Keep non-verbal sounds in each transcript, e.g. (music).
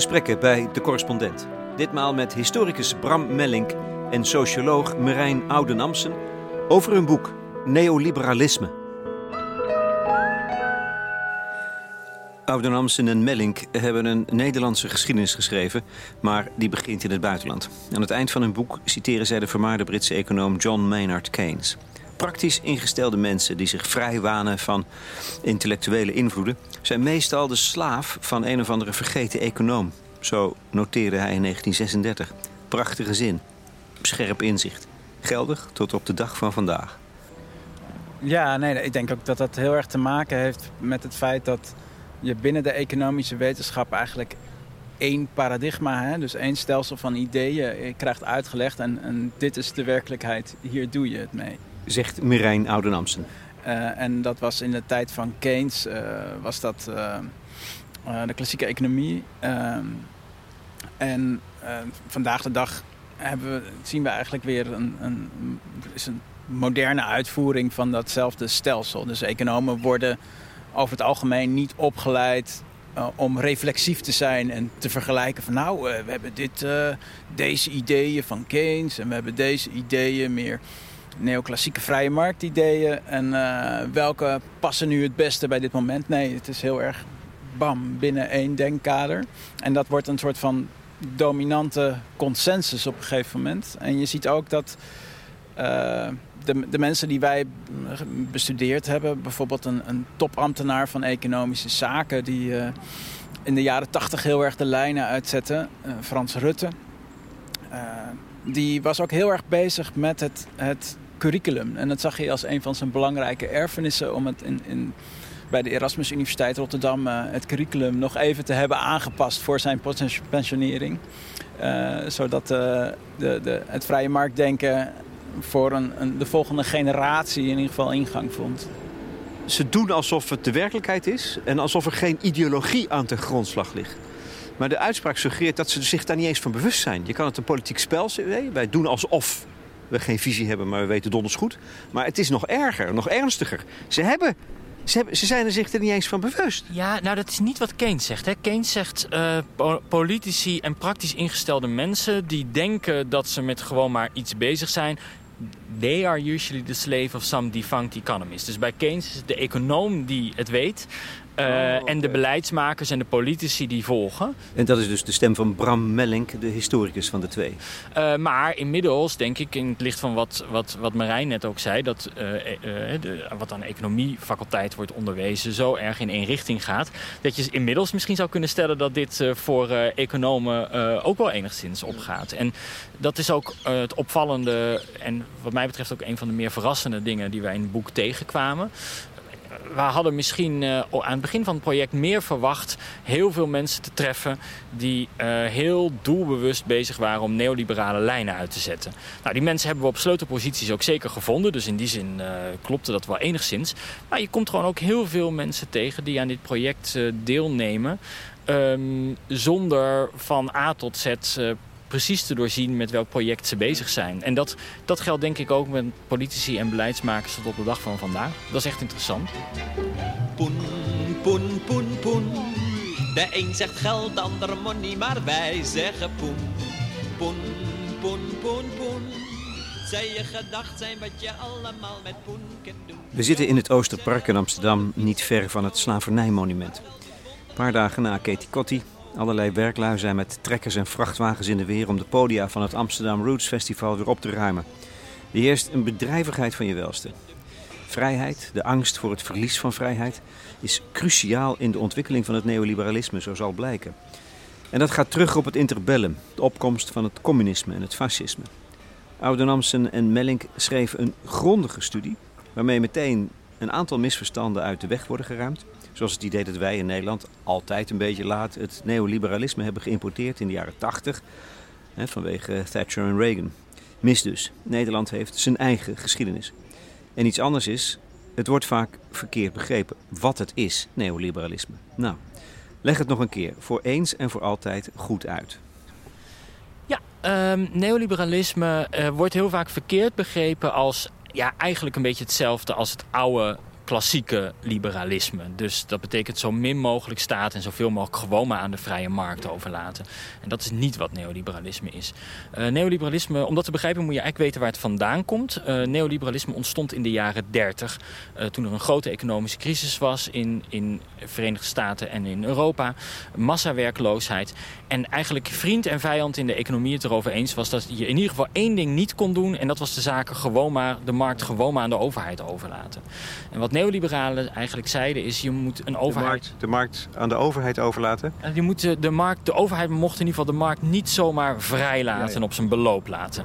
Gesprekken bij de correspondent. Ditmaal met historicus Bram Mellink en socioloog Marijn Oudenamsen over hun boek Neoliberalisme. Oudenamsen en Mellink hebben een Nederlandse geschiedenis geschreven, maar die begint in het buitenland. Aan het eind van hun boek citeren zij de vermaarde Britse econoom John Maynard Keynes. Praktisch ingestelde mensen die zich vrij wanen van intellectuele invloeden... zijn meestal de slaaf van een of andere vergeten econoom. Zo noteerde hij in 1936. Prachtige zin. Scherp inzicht. Geldig tot op de dag van vandaag. Ja, nee, ik denk ook dat dat heel erg te maken heeft met het feit dat je binnen de economische wetenschap eigenlijk één paradigma, hè, dus één stelsel van ideeën krijgt uitgelegd. En, en dit is de werkelijkheid, hier doe je het mee zegt Mirijn Oudenamsen. Uh, en dat was in de tijd van Keynes, uh, was dat uh, de klassieke economie. Ehm, en vandaag de dag hebben we, zien we eigenlijk weer een, een, is een moderne uitvoering van datzelfde stelsel. Dus economen worden over het algemeen niet opgeleid om reflexief te zijn en te vergelijken van nou, we hebben dit, deze ideeën van Keynes en we hebben deze ideeën meer neoclassieke vrije marktideeën. En uh, welke passen nu het beste bij dit moment? Nee, het is heel erg bam binnen één denkkader. En dat wordt een soort van dominante consensus op een gegeven moment. En je ziet ook dat uh, de, de, mensen die wij bestudeerd hebben, bijvoorbeeld een, een topambtenaar van economische zaken, die uh, in de jaren tachtig heel erg de lijnen uitzette, Frans Rutte die was ook heel erg bezig met het, het curriculum. En dat zag je als een van zijn belangrijke erfenissen om het in, in bij de Erasmus Universiteit Rotterdam uh, het curriculum nog even te hebben aangepast voor zijn pensionering. Uh, zodat uh, de, de, het vrije marktdenken voor een, een, de volgende generatie in ieder geval ingang vond. Ze doen alsof het de werkelijkheid is en alsof er geen ideologie aan ten grondslag ligt. Maar de uitspraak suggereert dat ze zich daar niet eens van bewust zijn. Je kan het een politiek spel zien. Wij doen alsof we geen visie hebben, maar we weten donders goed. Maar het is nog erger, nog ernstiger. Ze hebben ze, ze, zijn er zich er niet eens van bewust. Ja, nou dat is niet wat Keynes zegt. Hè. Keynes zegt uh, politici en praktisch ingestelde mensen... die denken dat ze met gewoon maar iets bezig zijn... they are usually the slave of some defunct economist. Dus bij Keynes is het de econoom die het weet... Uh, En de beleidsmakers en de politici die volgen. En dat is dus de stem van Bram Mellink, de historicus van de twee. Uh, maar inmiddels denk ik, in het licht van wat, wat, wat Marijn net ook zei... dat uh, de, wat aan de economiefaculteit wordt onderwezen zo erg in één richting gaat... dat je inmiddels misschien zou kunnen stellen dat dit voor economen ook wel enigszins opgaat. En dat is ook het opvallende en wat mij betreft ook een van de meer verrassende dingen... die wij in het boek tegenkwamen we hadden misschien uh, aan het begin van het project meer verwacht... heel veel mensen te treffen die uh, heel doelbewust bezig waren... om neoliberale lijnen uit te zetten. Nou, die mensen hebben we op sleutelposities ook zeker gevonden. Dus in die zin uh, klopte dat wel enigszins. Maar je komt gewoon ook heel veel mensen tegen die aan dit project deelnemen... Um, zonder van A tot Z precies te doorzien met welk project ze bezig zijn. En dat, dat geldt denk ik ook met politici en beleidsmakers tot op de dag van vandaag. Dat is echt interessant. Poen, poen, poen, poen. De een zegt geld, de ander money, maar wij zeggen poen. Poen, poen, poen, poen. Zij je gedacht zijn wat je allemaal met poen kunt doen. We zitten in het Oosterpark in Amsterdam, niet ver van het slavernijmonument. Een paar dagen na Katie Kotti Allerlei werklui zijn met trekkers en vrachtwagens in de weer om de podia van het Amsterdam Roots Festival weer op te ruimen. Er heerst een bedrijvigheid van je welste. Vrijheid, de angst voor het verlies van vrijheid, is cruciaal in de ontwikkeling van het neoliberalisme, zo zal blijken. En dat gaat terug op het interbellum, de opkomst van het communisme en het fascisme. Oudenamsen en Mellink schreven een grondige studie, waarmee meteen een aantal misverstanden uit de weg worden geruimd. Zoals het idee dat wij in Nederland altijd een beetje laat het neoliberalisme hebben geïmporteerd in de jaren 80. Hè, vanwege Thatcher en Reagan. Mis dus. Nederland heeft zijn eigen geschiedenis. En iets anders is, het wordt vaak verkeerd begrepen wat het is, neoliberalisme. Nou, leg het nog een keer voor eens en voor altijd goed uit. Ja, um, neoliberalisme uh, wordt heel vaak verkeerd begrepen als ja, eigenlijk een beetje hetzelfde als het oude klassieke liberalisme. Dus dat betekent zo min mogelijk staat en zoveel mogelijk gewoon maar aan de vrije markt overlaten. En dat is niet wat neoliberalisme is. Uh, neoliberalisme, om dat te begrijpen moet je eigenlijk weten waar het vandaan komt. Uh, neoliberalisme ontstond in de jaren 30, uh, toen er een grote economische crisis was in, in de Verenigde Staten en in Europa. Massawerkloosheid. En eigenlijk vriend en vijand in de economie het erover eens was dat je in ieder geval één ding niet kon doen. En dat was de zaken gewoon maar, de markt gewoon maar aan de overheid overlaten. En wat neoliberalen eigenlijk zeiden is, je moet een overheid... De markt, de markt aan de overheid overlaten? Je moet de, markt, de overheid mocht in ieder geval de markt niet zomaar vrij laten ja, ja. en op zijn beloop laten.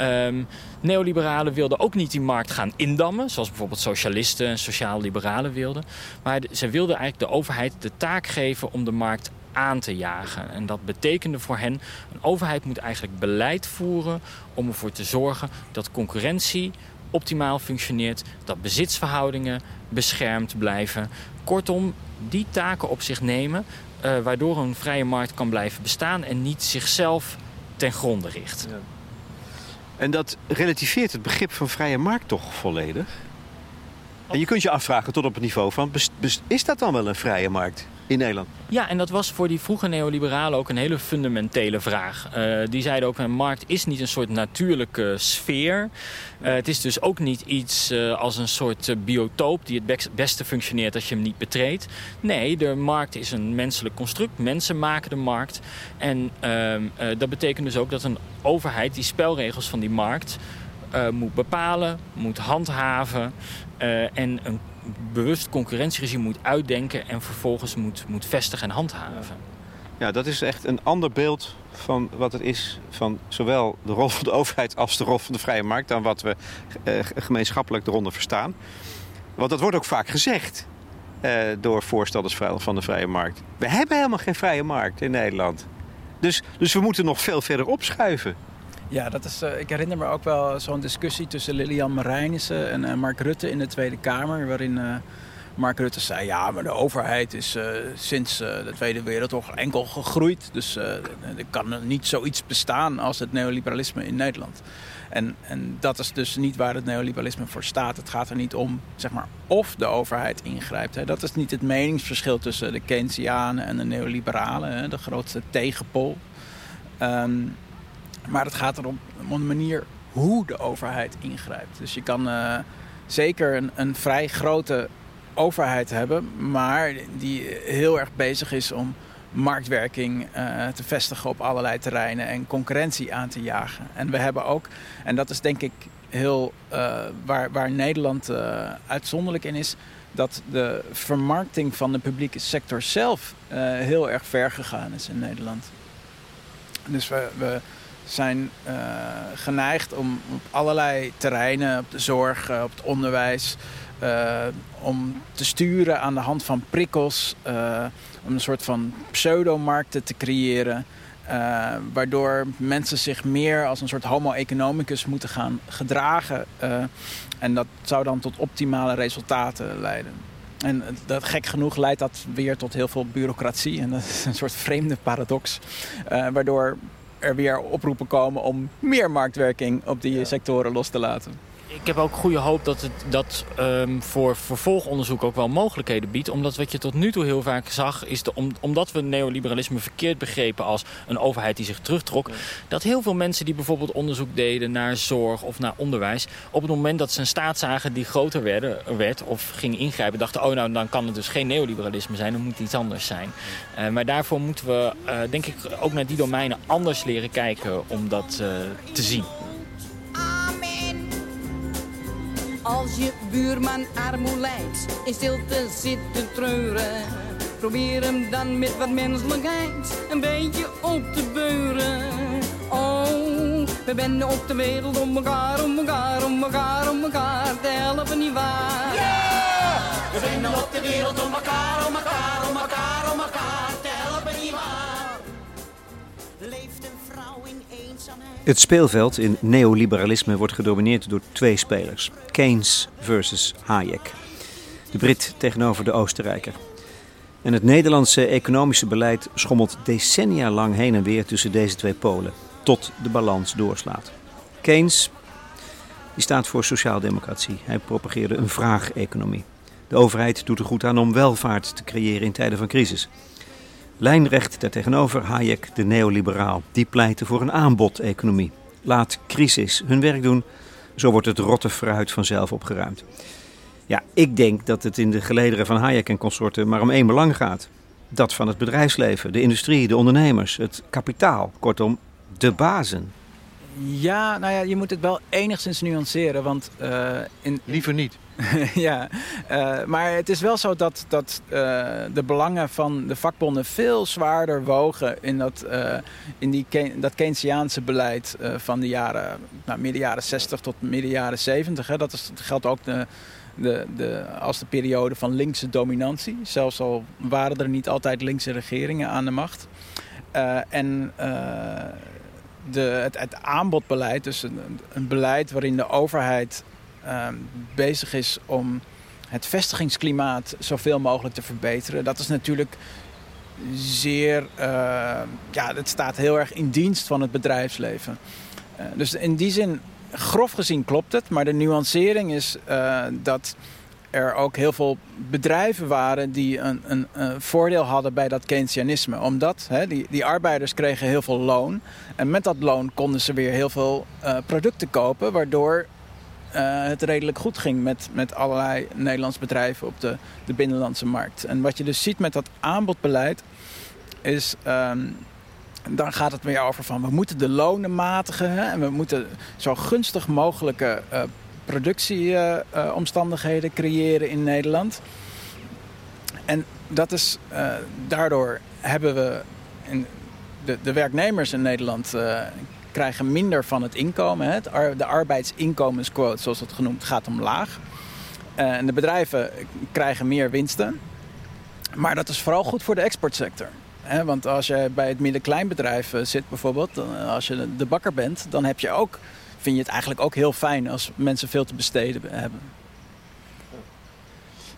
Um, neoliberalen wilden ook niet die markt gaan indammen, zoals bijvoorbeeld socialisten en sociaal-liberalen wilden. Maar ze wilden eigenlijk de overheid de taak geven om de markt aan te jagen. En dat betekende voor hen, een overheid moet eigenlijk beleid voeren om ervoor te zorgen dat concurrentie optimaal functioneert, dat bezitsverhoudingen beschermd blijven. Kortom, die taken op zich nemen, uh, waardoor een vrije markt kan blijven bestaan en niet zichzelf ten gronde richt. En dat relativeert het begrip van vrije markt toch volledig? En je kunt je afvragen tot op het niveau van, is dat dan wel een vrije markt? In Nederland. Ja, en dat was voor die vroege neoliberalen ook een hele fundamentele vraag. Uh, die zeiden ook, een markt is niet een soort natuurlijke sfeer. Uh, het is dus ook niet iets uh, als een soort biotoop die het beste functioneert als je hem niet betreedt. Nee, de markt is een menselijk construct. Mensen maken de markt. En ehm, dat betekent dus ook dat een overheid die spelregels van die markt... moet bepalen, moet handhaven en een bewust concurrentieregime moet uitdenken en vervolgens moet, moet vestigen en handhaven. Ja, dat is echt een ander beeld van wat het is van zowel de rol van de overheid als de rol van de vrije markt dan wat we eh, gemeenschappelijk eronder verstaan. Want dat wordt ook vaak gezegd eh, door voorstanders van de vrije markt. We hebben helemaal geen vrije markt in Nederland. Dus, dus we moeten nog veel verder opschuiven. Ja, dat is, uh, ik herinner me ook wel zo'n discussie tussen Lilian Marijnissen en uh, Mark Rutte in de Tweede Kamer. Waarin uh, Mark Rutte zei, ja, maar de overheid is sinds de Tweede Wereldoorlog enkel gegroeid. Dus er kan niet zoiets bestaan als het neoliberalisme in Nederland. En, en dat is dus niet waar het neoliberalisme voor staat. Het gaat er niet om, zeg maar, of de overheid ingrijpt. Hè. Dat is niet het meningsverschil tussen de Keynesianen en de neoliberalen. Hè. De grootste tegenpol. Um, maar het gaat erom om de manier hoe de overheid ingrijpt. Dus je kan uh, zeker een, een vrij grote overheid hebben, maar die heel erg bezig is om marktwerking uh, te vestigen op allerlei terreinen en concurrentie aan te jagen. En we hebben ook, en dat is denk ik heel uh, waar, waar Nederland uitzonderlijk in is, dat de vermarkting van de publieke sector zelf heel erg ver gegaan is in Nederland. Dus we, we zijn uh, geneigd om op allerlei terreinen, op de zorg, uh, op het onderwijs, uh, om te sturen aan de hand van prikkels, om een soort van pseudomarkten te creëren. waardoor mensen zich meer als een soort homo economicus moeten gaan gedragen. en dat zou dan tot optimale resultaten leiden. En dat, gek genoeg leidt dat weer tot heel veel bureaucratie. En dat is een soort vreemde paradox. waardoor er weer oproepen komen om meer marktwerking op die sectoren los te laten ik heb ook goede hoop dat het dat um, voor vervolgonderzoek ook wel mogelijkheden biedt. Omdat wat je tot nu toe heel vaak zag, is de, om, omdat we neoliberalisme verkeerd begrepen als een overheid die zich terugtrok. Dat heel veel mensen die bijvoorbeeld onderzoek deden naar zorg of naar onderwijs. op het moment dat ze een staat zagen die groter werden, werd of ging ingrijpen, dachten: oh, nou dan kan het dus geen neoliberalisme zijn, dan moet het iets anders zijn. Uh, maar daarvoor moeten we, uh, denk ik, ook naar die domeinen anders leren kijken om dat uh, te zien. Als je buurman armoe lijdt, in stilte zit te treuren. Probeer hem dan met wat menselijkheid een beetje op te beuren. Oh, we benden op de wereld om elkaar, om elkaar, om elkaar, om elkaar te helpen, niet waar? Ja! We benden op de wereld om elkaar, om elkaar, om elkaar, om elkaar te helpen, Het speelveld in neoliberalisme wordt gedomineerd door twee spelers. Keynes versus Hayek. De Brit tegenover de Oostenrijker. En het Nederlandse economische beleid schommelt decennia lang heen en weer tussen deze twee polen, tot de balans doorslaat. Keynes die staat voor sociaaldemocratie. Hij propageerde een vraageconomie. De overheid doet er goed aan om welvaart te creëren in tijden van crisis. Lijnrecht daartegenover Hayek, de neoliberaal. Die pleitte voor een aanbodeconomie. Laat crisis hun werk doen, zo wordt het rotte fruit vanzelf opgeruimd. Ja, ik denk dat het in de gelederen van Hayek en consorten maar om één belang gaat. Dat van het bedrijfsleven, de industrie, de ondernemers, het kapitaal. Kortom, de bazen. Ja, nou ja, je moet het wel enigszins nuanceren, want uh, in... Liever niet. (laughs) ja, uh, maar het is wel zo dat, dat uh, de belangen van de vakbonden veel zwaarder wogen in dat, in die, dat Keynesiaanse beleid van de jaren, nou, midden jaren 60 tot midden jaren 70. Hè. Dat, is, geldt ook de, de, de, als de periode van linkse dominantie. Zelfs al waren er niet altijd linkse regeringen aan de macht. en de, het, het, aanbodbeleid, dus een, een, beleid waarin de overheid uh, bezig is om het vestigingsklimaat zoveel mogelijk te verbeteren. Dat is natuurlijk zeer, uh, ja, dat staat heel erg in dienst van het bedrijfsleven. Uh, dus in die zin, grof gezien klopt het, maar de nuancering is uh, dat er ook heel veel bedrijven waren die een, een, voordeel hadden bij dat Keynesianisme. Omdat hè, die, die arbeiders kregen heel veel loon. En met dat loon konden ze weer heel veel producten kopen. Waardoor het redelijk goed ging met, met allerlei Nederlandse bedrijven op de, de binnenlandse markt. En wat je dus ziet met dat aanbodbeleid is... Um, dan gaat het meer over van we moeten de lonen matigen hè, en we moeten zo gunstig mogelijke uh, productieomstandigheden creëren in Nederland. En dat is, uh, daardoor hebben we in de, de, werknemers in Nederland krijgen minder van het inkomen. Hè. De arbeidsinkomensquote, zoals het genoemd, gaat omlaag. Uh, en de bedrijven krijgen meer winsten. Maar dat is vooral goed voor de exportsector. Want als je bij het midden-kleinbedrijf zit bijvoorbeeld, als je de bakker bent, dan heb je ook vind je het eigenlijk ook heel fijn als mensen veel te besteden hebben.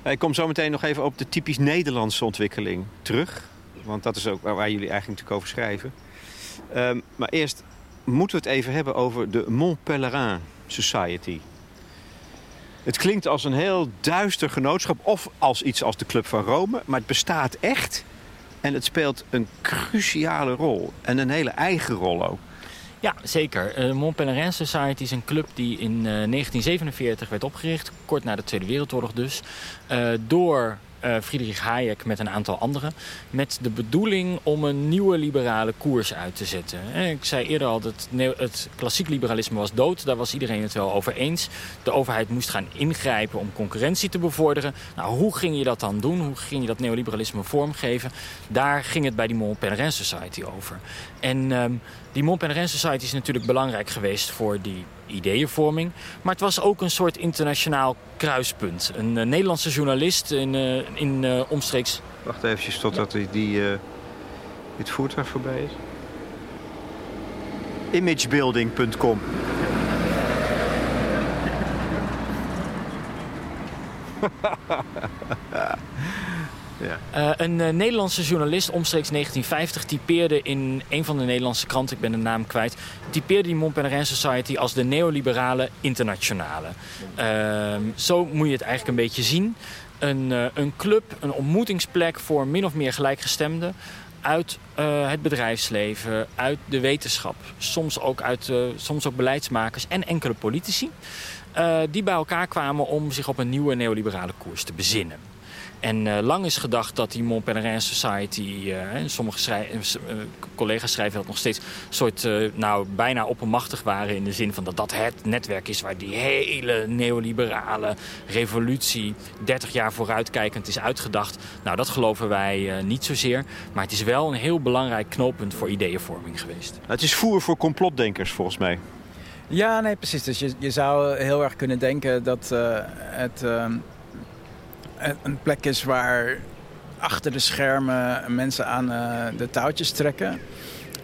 Ik kom zo meteen nog even op de typisch Nederlandse ontwikkeling terug. Want dat is ook waar jullie eigenlijk natuurlijk over schrijven. Um, maar eerst moeten we het even hebben over de Mont Pelerin Society. Het klinkt als een heel duister genootschap of als iets als de Club van Rome. Maar het bestaat echt en het speelt een cruciale rol. En een hele eigen rol ook. Ja, zeker. Uh, Mont Pelerin Society is een club die in uh, 1947 werd opgericht. Kort na de Tweede Wereldoorlog dus. Uh, door Friedrich Hayek met een aantal anderen. Met de bedoeling om een nieuwe liberale koers uit te zetten. En ik zei eerder al dat het klassiek liberalisme was dood. Daar was iedereen het wel over eens. De overheid moest gaan ingrijpen om concurrentie te bevorderen. Nou, hoe ging je dat dan doen? Hoe ging je dat neoliberalisme vormgeven? Daar ging het bij die Mont Pelerin Society over. En um, die Mont Pelerin Society is natuurlijk belangrijk geweest voor die ideeënvorming. Maar het was ook een soort internationaal kruispunt. Een uh, Nederlandse journalist in, uh, in uh, omstreeks... Wacht even totdat ja. die, dit voertuig voorbij is. Imagebuilding.com (laughs) Uh, een uh, Nederlandse journalist omstreeks 1950 typeerde in een van de Nederlandse kranten, ik ben de naam kwijt, typeerde die Mont Pelerin Society als de neoliberale internationale. Uh, zo moet je het eigenlijk een beetje zien. Een, uh, een club, een ontmoetingsplek voor min of meer gelijkgestemden uit het bedrijfsleven, uit de wetenschap, soms ook, uit, soms ook beleidsmakers en enkele politici. Die bij elkaar kwamen om zich op een nieuwe neoliberale koers te bezinnen. En uh, lang is gedacht dat die Mont Pelerin Society, uh, sommige schrij uh, collega's schrijven dat nog steeds, soort nou, bijna oppermachtig waren in de zin van dat dat het netwerk is waar die hele neoliberale revolutie 30 jaar vooruitkijkend is uitgedacht. Nou, dat geloven wij niet zozeer, maar het is wel een heel belangrijk knooppunt voor ideeënvorming geweest. Het is voer voor complotdenkers volgens mij. Ja, nee, precies. Dus je, je zou heel erg kunnen denken dat het een plek is waar achter de schermen mensen aan uh, de touwtjes trekken.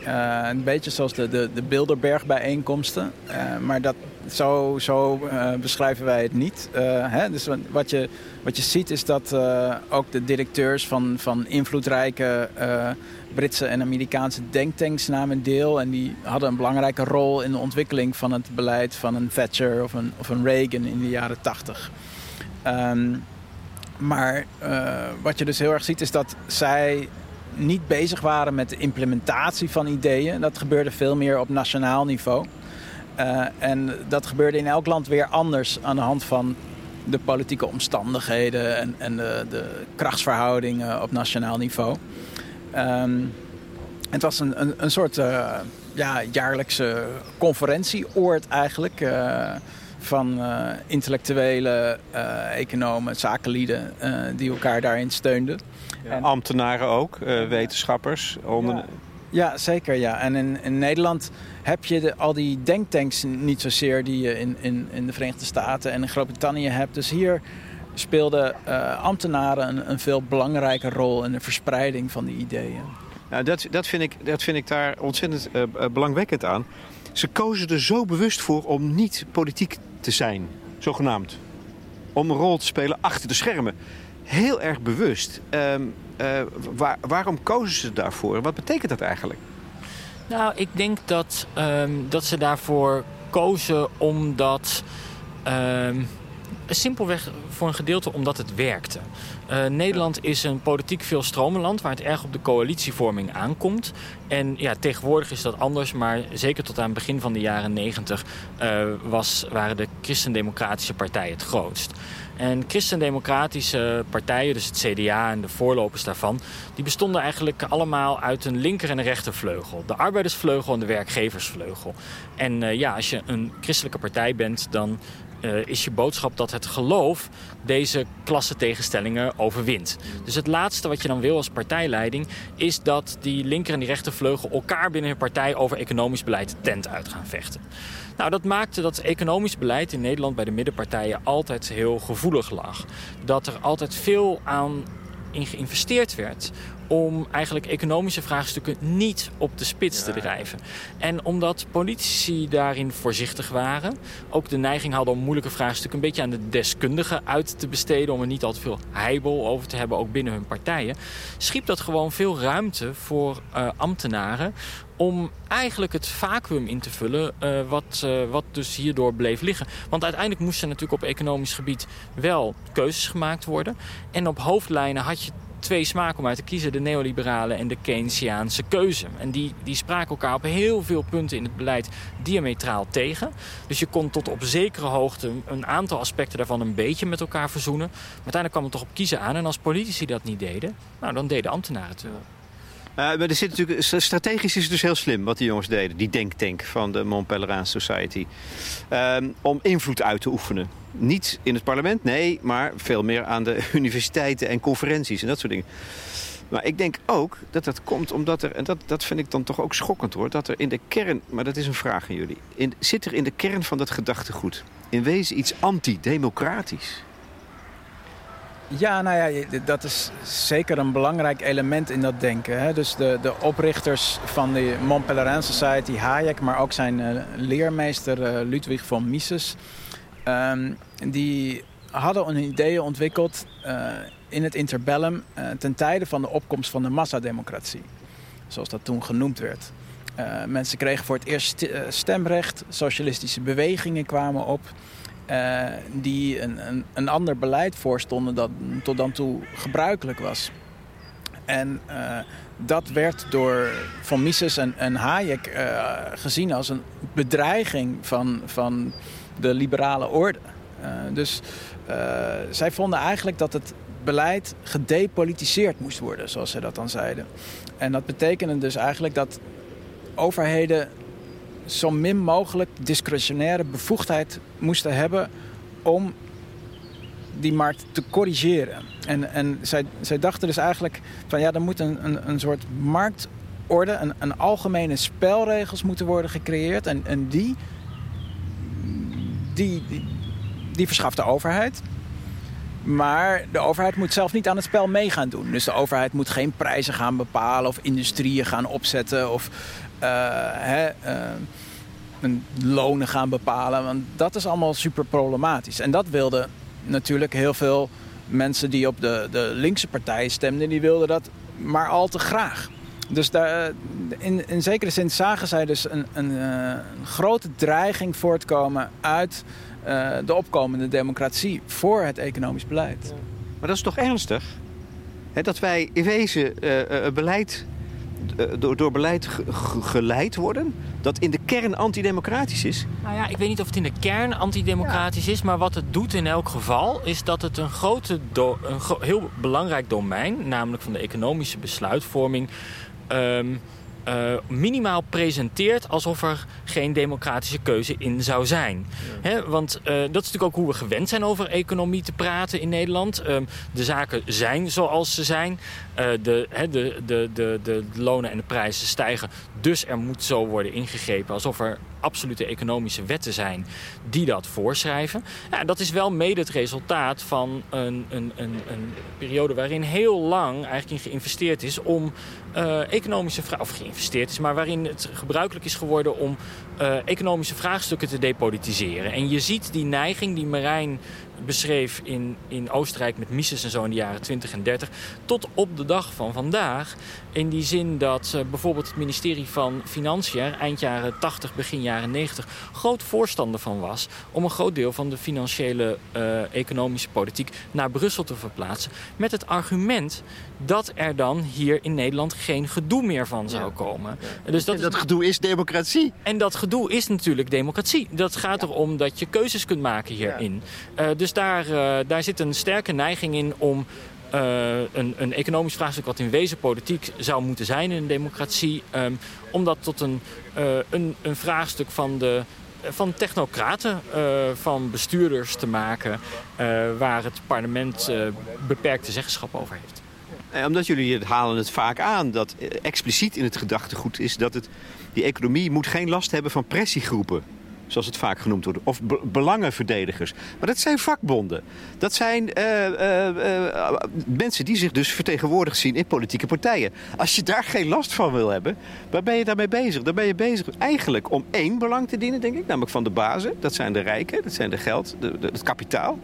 Uh, een beetje zoals de, de, de Bilderberg bijeenkomsten. Uh, maar dat, zo, zo beschrijven wij het niet. Hè? Dus wat je, wat je ziet is dat ook de directeurs van, van invloedrijke Britse en Amerikaanse denktanks namen deel. En die hadden een belangrijke rol in de ontwikkeling van het beleid van een Thatcher of een, of een Reagan in de jaren tachtig. Um, Maar uh, wat je dus heel erg ziet is dat zij niet bezig waren met de implementatie van ideeën. Dat gebeurde veel meer op nationaal niveau. Uh, en dat gebeurde in elk land weer anders aan de hand van de politieke omstandigheden en, en de, de krachtsverhoudingen op nationaal niveau. Um, het was een, een, een soort uh, ja, jaarlijkse conferentieoord eigenlijk. Van uh, intellectuele economen, zakenlieden die elkaar daarin steunden. Ja, en, ambtenaren ook, wetenschappers. Onder... Ja. ja. zeker. Ja. En in, in Nederland heb je de, al die denktanks niet zozeer die je in, in, in de Verenigde Staten en in Groot-Brittannië hebt. Dus hier speelden ambtenaren een, een veel belangrijke rol in de verspreiding van die ideeën. Nou, dat, dat, vind ik, dat vind ik daar ontzettend uh, belangwekkend aan. Ze kozen er zo bewust voor om niet politiek te zijn, zogenaamd. Om een rol te spelen achter de schermen. Heel erg bewust. Um, uh, waar, waarom kozen ze daarvoor? Wat betekent dat eigenlijk? Nou, ik denk dat, um, dat ze daarvoor kozen omdat... Um, simpelweg voor een gedeelte omdat het werkte. Uh, Nederland is een politiek veelstromenland waar het erg op de coalitievorming aankomt. En ja, tegenwoordig is dat anders, maar zeker tot aan het begin van de jaren negentig uh, waren de christendemocratische partijen het grootst. En christendemocratische partijen, dus het CDA en de voorlopers daarvan... die bestonden eigenlijk allemaal uit een linker- en een rechtervleugel. De arbeidersvleugel en de werkgeversvleugel. En uh, ja, als je een christelijke partij bent, dan uh, is je boodschap dat het geloof deze klassentegenstellingen overwint. Dus het laatste wat je dan wil als partijleiding... is dat die linker en die rechtervleugel elkaar binnen hun partij... over economisch beleid tent uit gaan vechten. Nou, dat maakte dat economisch beleid in Nederland bij de middenpartijen altijd heel gevoelig lag. Dat er altijd veel aan in geïnvesteerd werd om eigenlijk economische vraagstukken niet op de spits te drijven. En omdat politici daarin voorzichtig waren, ook de neiging hadden om moeilijke vraagstukken een beetje aan de deskundigen uit te besteden, om er niet al te veel heibel over te hebben, ook binnen hun partijen, schiep dat gewoon veel ruimte voor uh, ambtenaren om eigenlijk het vacuüm in te vullen uh, wat, uh, wat dus hierdoor bleef liggen. Want uiteindelijk moesten natuurlijk op economisch gebied wel keuzes gemaakt worden. En op hoofdlijnen had je twee smaken om uit te kiezen. De neoliberale en de Keynesiaanse keuze. En die, die spraken elkaar op heel veel punten in het beleid diametraal tegen. Dus je kon tot op zekere hoogte een aantal aspecten daarvan een beetje met elkaar verzoenen. Maar uiteindelijk kwam het toch op kiezen aan. En als politici dat niet deden, nou, dan deden ambtenaren het wel. Uh, maar er zit natuurlijk, strategisch is het dus heel slim wat die jongens deden. Die denktank van de Mont Pelerin Society. Um, om invloed uit te oefenen. Niet in het parlement, nee, maar veel meer aan de (laughs) universiteiten en conferenties en dat soort dingen. Maar ik denk ook dat dat komt omdat er, en dat, dat vind ik dan toch ook schokkend hoor, dat er in de kern, maar dat is een vraag aan jullie, in, zit er in de kern van dat gedachtegoed in wezen iets antidemocratisch? Ja, nou ja, dat is zeker een belangrijk element in dat denken. Hè? Dus de, de oprichters van de Mont Pelerin Society, Hayek, maar ook zijn uh, leermeester uh, Ludwig von Mises... Um, die hadden een idee ontwikkeld uh, in het interbellum ten tijde van de opkomst van de massademocratie. Zoals dat toen genoemd werd. mensen kregen voor het eerst stemrecht, socialistische bewegingen kwamen op... Uh, die een, een, een, ander beleid voorstonden dat tot dan toe gebruikelijk was. En uh, dat werd door Von Mises en, en Hayek uh, gezien als een bedreiging van, van de liberale orde. dus zij vonden eigenlijk dat het beleid gedepolitiseerd moest worden, zoals ze dat dan zeiden. En dat betekende dus eigenlijk dat overheden zo min mogelijk discretionaire bevoegdheid moesten hebben om die markt te corrigeren. En, en zij, zij dachten dus eigenlijk van ja, er moet een, een, een soort marktorde, een, een algemene spelregels moeten worden gecreëerd. En, en die, die, die, die verschaft de overheid. Maar de overheid moet zelf niet aan het spel mee gaan doen. Dus de overheid moet geen prijzen gaan bepalen of industrieën gaan opzetten of hè, uh, lonen gaan bepalen. Want dat is allemaal super problematisch. En dat wilden natuurlijk heel veel mensen die op de, de linkse partijen stemden, die wilden dat maar al te graag. Dus daar, in, in zekere zin zagen zij dus een, een, een grote dreiging voortkomen uit de opkomende democratie voor het economisch beleid. Maar dat is toch ernstig? Dat wij in wezen eh, eh, beleid, eh, door, door beleid ge- ge- geleid worden... dat in de kern antidemocratisch is. Nou ja, ik weet niet of het in de kern antidemocratisch is, maar wat het doet in elk geval is dat het een, grote do- een gro- heel belangrijk domein, namelijk van de economische besluitvorming, ehm, eh, minimaal presenteert alsof er geen democratische keuze in zou zijn. Hè, want eh, dat is natuurlijk ook hoe we gewend zijn over economie te praten in Nederland. Ehm, de zaken zijn zoals ze zijn. Eh, de, de, de, de, de lonen en de prijzen stijgen. Dus er moet zo worden ingegrepen alsof er absolute economische wetten zijn die dat voorschrijven. Ja, dat is wel mede het resultaat van een, een, een, een periode waarin heel lang eigenlijk in geïnvesteerd is om eh, economische vragen, of geïnvesteerd is, maar waarin het gebruikelijk is geworden om eh, economische vraagstukken te depolitiseren. En je ziet die neiging die Marijn beschreef in, in Oostenrijk met Mises en zo in de jaren 20 en 30, tot op de dag van vandaag. In die zin dat eh, bijvoorbeeld het ministerie van Financiën eind jaren 80, begin jaren 90 groot voorstander van was om een groot deel van de financiële eh, economische politiek naar Brussel te verplaatsen. Met het argument dat er dan hier in Nederland geen gedoe meer van zou komen. Dus dat En is dat gedoe is democratie. en dat gedoe is natuurlijk democratie. Dat gaat erom dat je keuzes kunt maken hierin. Eh, dus daar, eh, daar zit een sterke neiging in om eh, een, een economisch vraagstuk... wat in wezen politiek zou moeten zijn in een democratie... ehm, om dat tot een, eh, een, een vraagstuk van de van technocraten, van bestuurders te maken... waar het parlement beperkte zeggenschap over heeft. Omdat jullie het halen het vaak aan dat expliciet in het gedachtegoed is dat het, die economie moet geen last hebben van pressiegroepen. Zoals het vaak genoemd wordt. Of be- belangenverdedigers. Maar dat zijn vakbonden. Dat zijn eh, eh, eh, mensen die zich dus vertegenwoordigd zien in politieke partijen. Als je daar geen last van wil hebben, waar ben je daarmee bezig? Dan ben je bezig eigenlijk om één belang te dienen, denk ik. Namelijk van de bazen. Dat zijn de rijken, dat zijn de geld, de, de- het kapitaal.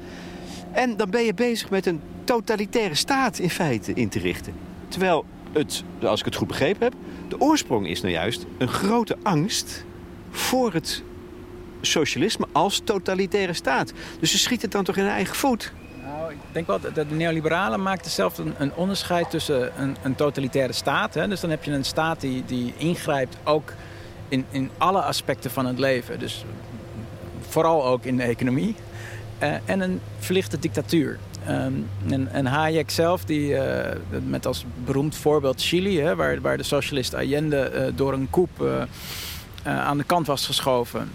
En dan ben je bezig met een totalitaire staat in feite in te richten. Terwijl het, als ik het goed begrepen heb, de oorsprong is nou juist een grote angst voor het socialisme als totalitaire staat. Dus ze schieten het dan toch in hun eigen voet. Nou, ik denk wel dat de neoliberalen maakten zelf een, onderscheid tussen een, een totalitaire staat. Hè? Dus dan heb je een staat die, die ingrijpt ook in, in alle aspecten van het leven. Dus vooral ook in de economie. Eh, en een verlichte dictatuur. Ehm, en, Hayek zelf, die, eh, met als beroemd voorbeeld Chili, hè, waar, waar de socialist Allende eh, door een coup aan de kant was geschoven.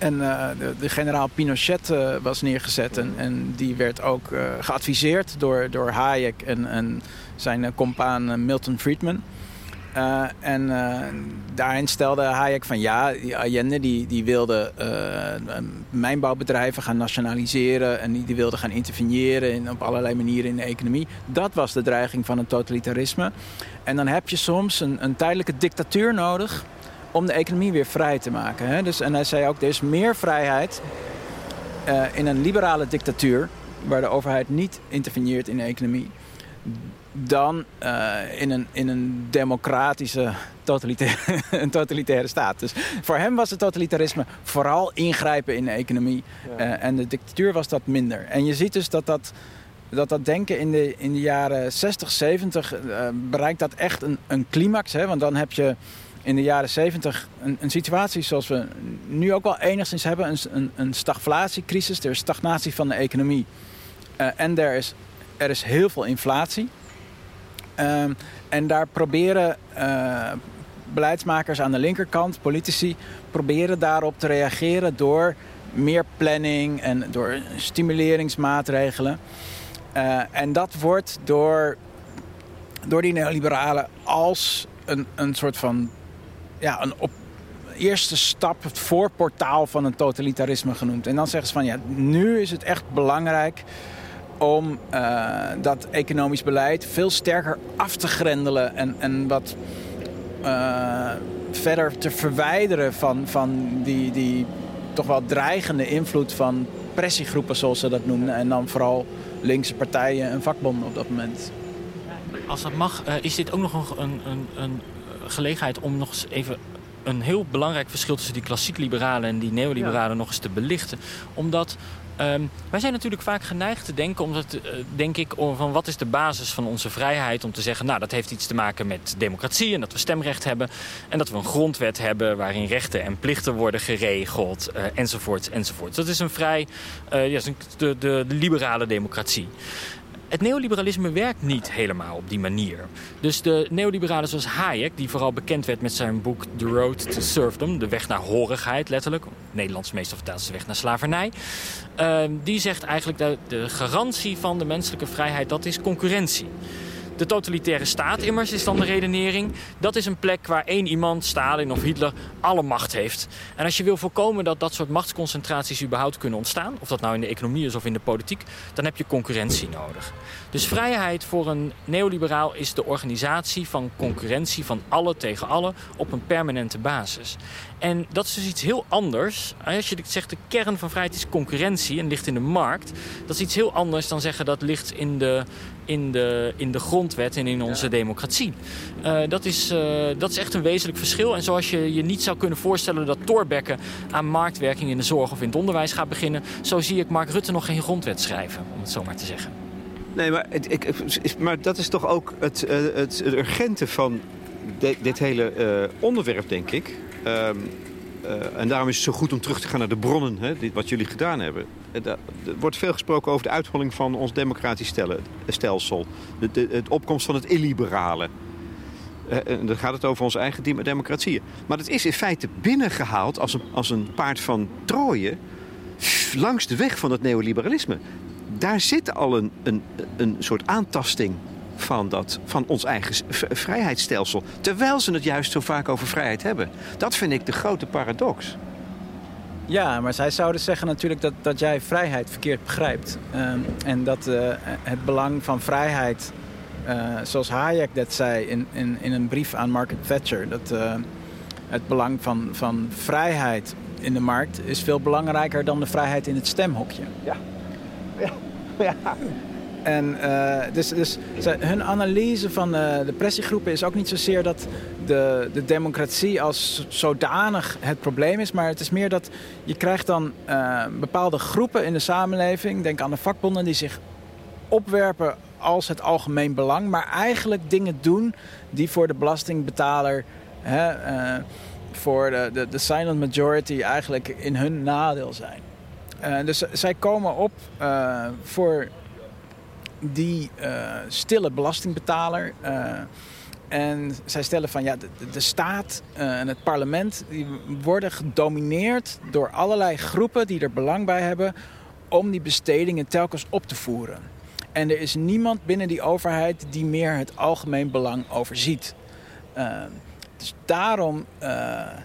En eh, de, generaal Pinochet eh, was neergezet. En, en die werd ook eh, geadviseerd door, door Hayek en, en zijn compaan Milton Friedman. En daarin stelde Hayek van ja, die Allende die, wilde mijnbouwbedrijven gaan nationaliseren en die, wilde gaan interveneren in, op allerlei manieren in de economie. Dat was de dreiging van het totalitarisme. En dan heb je soms een, een tijdelijke dictatuur nodig om de economie weer vrij te maken. Hè? Dus, en hij zei ook, er is meer vrijheid eh, in een liberale dictatuur... waar de overheid niet interveneert in de economie... dan eh, in, een, in een democratische totalitaire, (laughs) een totalitaire staat. Dus voor hem was het totalitarisme vooral ingrijpen in de economie. Eh, en de dictatuur was dat minder. En je ziet dus dat dat dat dat denken in de, in de jaren 60, 70 eh, bereikt dat echt een, een climax. Hè? Want dan heb je in de jaren 70 een, een situatie zoals we nu ook wel enigszins hebben. Een, een, een stagflatiecrisis, er is stagnatie van de economie. Eh, en er is, er is heel veel inflatie. Ehm, en daar proberen eh, beleidsmakers aan de linkerkant, politici, proberen daarop te reageren door meer planning en door stimuleringsmaatregelen. Eh, en dat wordt door, door die neoliberalen als een, een soort van ja, een op, eerste stap, het voorportaal van een totalitarisme genoemd. En dan zeggen ze van ja, nu is het echt belangrijk om eh, dat economisch beleid veel sterker af te grendelen en, en wat eh, verder te verwijderen van, van die, die toch wel dreigende invloed van pressiegroepen, zoals ze dat noemden. En dan vooral linkse partijen en vakbonden op dat moment. Als dat mag, eh, is dit ook nog een, een, een gelegenheid om nog eens even een heel belangrijk verschil tussen die klassiek liberalen en die neoliberalen nog eens te belichten. Omdat ehm, wij zijn natuurlijk vaak geneigd te denken, omdat, uh, denk ik, van wat is de basis van onze vrijheid om te zeggen, nou dat heeft iets te maken met democratie en dat we stemrecht hebben en dat we een grondwet hebben waarin rechten en plichten worden geregeld uh, enzovoort enzovoort. Dat is een vrij, uh, ja, de, de, de liberale democratie. Het neoliberalisme werkt niet helemaal op die manier. Dus de neoliberalen zoals Hayek, die vooral bekend werd met zijn boek The Road to Serfdom... de weg naar horigheid, letterlijk. Nederlands meestal vertaald de weg naar slavernij. Uh, die zegt eigenlijk dat de garantie van de menselijke vrijheid, dat is concurrentie. De totalitaire staat immers is dan de redenering. Dat is een plek waar één iemand, Stalin of Hitler, alle macht heeft. En als je wil voorkomen dat dat soort machtsconcentraties überhaupt kunnen ontstaan... of dat nou in de economie is of in de politiek... dan heb je concurrentie nodig. Dus vrijheid voor een neoliberaal is de organisatie van concurrentie... van alle tegen alle op een permanente basis. En dat is dus iets heel anders. Als je zegt de kern van vrijheid is concurrentie en ligt in de markt... dat is iets heel anders dan zeggen dat ligt in de, in de, in de grondwet en in onze democratie. Uh, dat, is, uh, dat is echt een wezenlijk verschil. En zoals je je niet zou kunnen voorstellen dat Thorbecke aan marktwerking in de zorg of in het onderwijs gaat beginnen... zo zie ik Mark Rutte nog geen grondwet schrijven, om het zo maar te zeggen. Nee, maar, het, ik, maar dat is toch ook het, uh, het, het urgente van de, dit hele onderwerp, denk ik. Um, uh, en daarom is het zo goed om terug te gaan naar de bronnen, hè, dit, wat jullie gedaan hebben. Er wordt veel gesproken over de uitholling van ons democratisch stellen, stelsel. De, het opkomst van het illiberale. En dan gaat het over onze eigen democratieën. Maar het is in feite binnengehaald als een, als een paard van Troje... langs de weg van het neoliberalisme. Daar zit al een, een, een soort aantasting van, dat, van ons eigen vrijheidsstelsel. Terwijl ze het juist zo vaak over vrijheid hebben. Dat vind ik de grote paradox. Ja, maar zij zouden zeggen natuurlijk dat, dat jij vrijheid verkeerd begrijpt. Uh, en dat uh, het belang van vrijheid, uh, zoals Hayek dat zei in, in, in een brief aan Margaret Thatcher... dat uh, het belang van, van vrijheid in de markt is veel belangrijker dan de vrijheid in het stemhokje. Ja, ja, ja. En uh, dus, dus hun analyse van uh, de pressiegroepen is ook niet zozeer dat de, de democratie als zodanig het probleem is. Maar het is meer dat je krijgt dan uh, bepaalde groepen in de samenleving. Denk aan de vakbonden die zich opwerpen als het algemeen belang. Maar eigenlijk dingen doen die voor de belastingbetaler... Hè, voor de, de, de silent majority eigenlijk in hun nadeel zijn. dus zij komen op voor die uh, stille belastingbetaler. Uh, en zij stellen van ja, de, staat uh, en het parlement die worden gedomineerd door allerlei groepen die er belang bij hebben om die bestedingen telkens op te voeren. En er is niemand binnen die overheid die meer het algemeen belang overziet. Dus daarom, uh,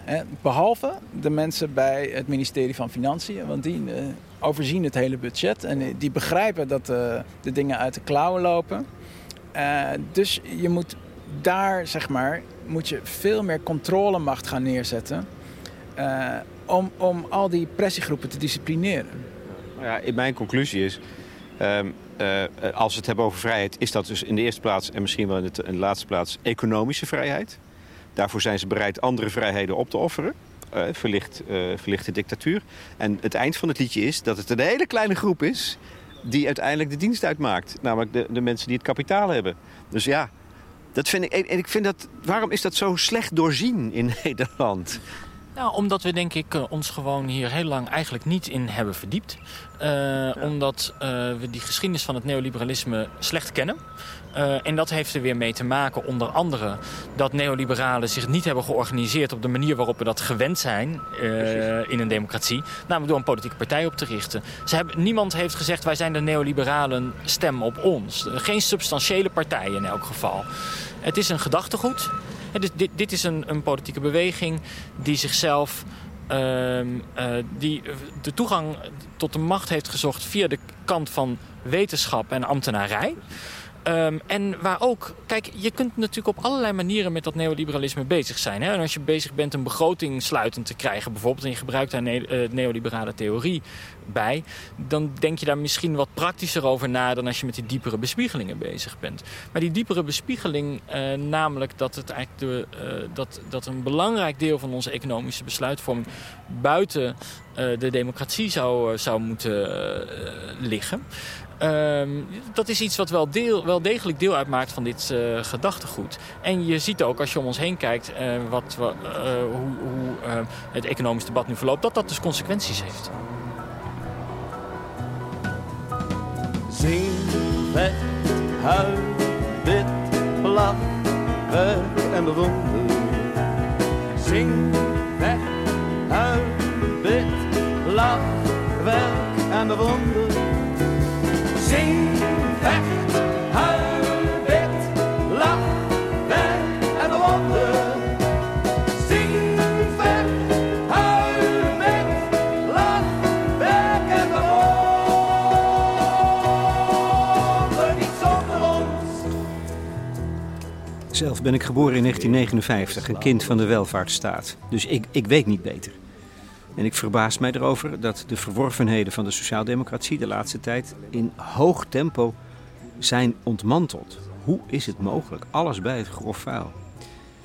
hè, behalve de mensen bij het ministerie van Financiën, want die uh, overzien het hele budget en die begrijpen dat uh, de dingen uit de klauwen lopen. dus je moet daar, zeg maar, moet je veel meer controlemacht gaan neerzetten om, om al die pressiegroepen te disciplineren. Nou ja, mijn conclusie is, um, als we het hebben over vrijheid, is dat dus in de eerste plaats en misschien wel de, in de laatste plaats economische vrijheid. Daarvoor zijn ze bereid andere vrijheden op te offeren. Uh, verlicht, uh, verlichte dictatuur. En het eind van het liedje is dat het een hele kleine groep is... die uiteindelijk de dienst uitmaakt. Namelijk de, de mensen die het kapitaal hebben. Dus ja, dat vind ik, en ik vind dat, waarom is dat zo slecht doorzien in (laughs) Nederland? Nou, omdat we denk ik uh, ons gewoon hier heel lang eigenlijk niet in hebben verdiept. Uh, ja. Omdat uh, we die geschiedenis van het neoliberalisme slecht kennen. Uh, en dat heeft er weer mee te maken, onder andere, dat neoliberalen zich niet hebben georganiseerd op de manier waarop we dat gewend zijn in een democratie. Namelijk door een politieke partij op te richten. Ze hebben, niemand heeft gezegd, wij zijn de neoliberalen, stem op ons. Geen substantiële partij in elk geval. Het is een gedachtegoed. Dus dit, dit is een, een politieke beweging die zichzelf uh, uh, die de toegang tot de macht heeft gezocht via de kant van wetenschap en ambtenarij. Ehm, en waar ook, kijk, je kunt natuurlijk op allerlei manieren met dat neoliberalisme bezig zijn. Hè? En als je bezig bent een begroting sluitend te krijgen, bijvoorbeeld, en je gebruikt daar ne uh, neoliberale theorie bij, dan denk je daar misschien wat praktischer over na dan als je met die diepere bespiegelingen bezig bent. Maar die diepere bespiegeling, uh, namelijk dat, het eigenlijk de, uh, dat, dat een belangrijk deel van onze economische besluitvorming buiten de democratie zou, zou moeten liggen. Um, dat is iets wat wel, deel, wel degelijk deel uitmaakt van dit uh, gedachtegoed. En je ziet ook als je om ons heen kijkt uh, wat, uh, hoe, het economisch debat nu verloopt, dat dat dus consequenties heeft. Zing, vet, huil, bid, lach, werk en bewonder. Zing, vet, huil, bid, lach, werk en bewonder. Zing, vecht, huil, bid, lach, werk en bewonder. Zing, vecht, huil, bid, lach, werk en bewonder. Niet zonder ons. Zelf ben ik geboren in 1959, een kind van de welvaartsstaat. Dus ik, ik weet niet beter. En ik verbaas mij erover dat de verworvenheden van de sociaaldemocratie de laatste tijd in hoog tempo zijn ontmanteld. Hoe is het mogelijk? Alles bij het grof vuil.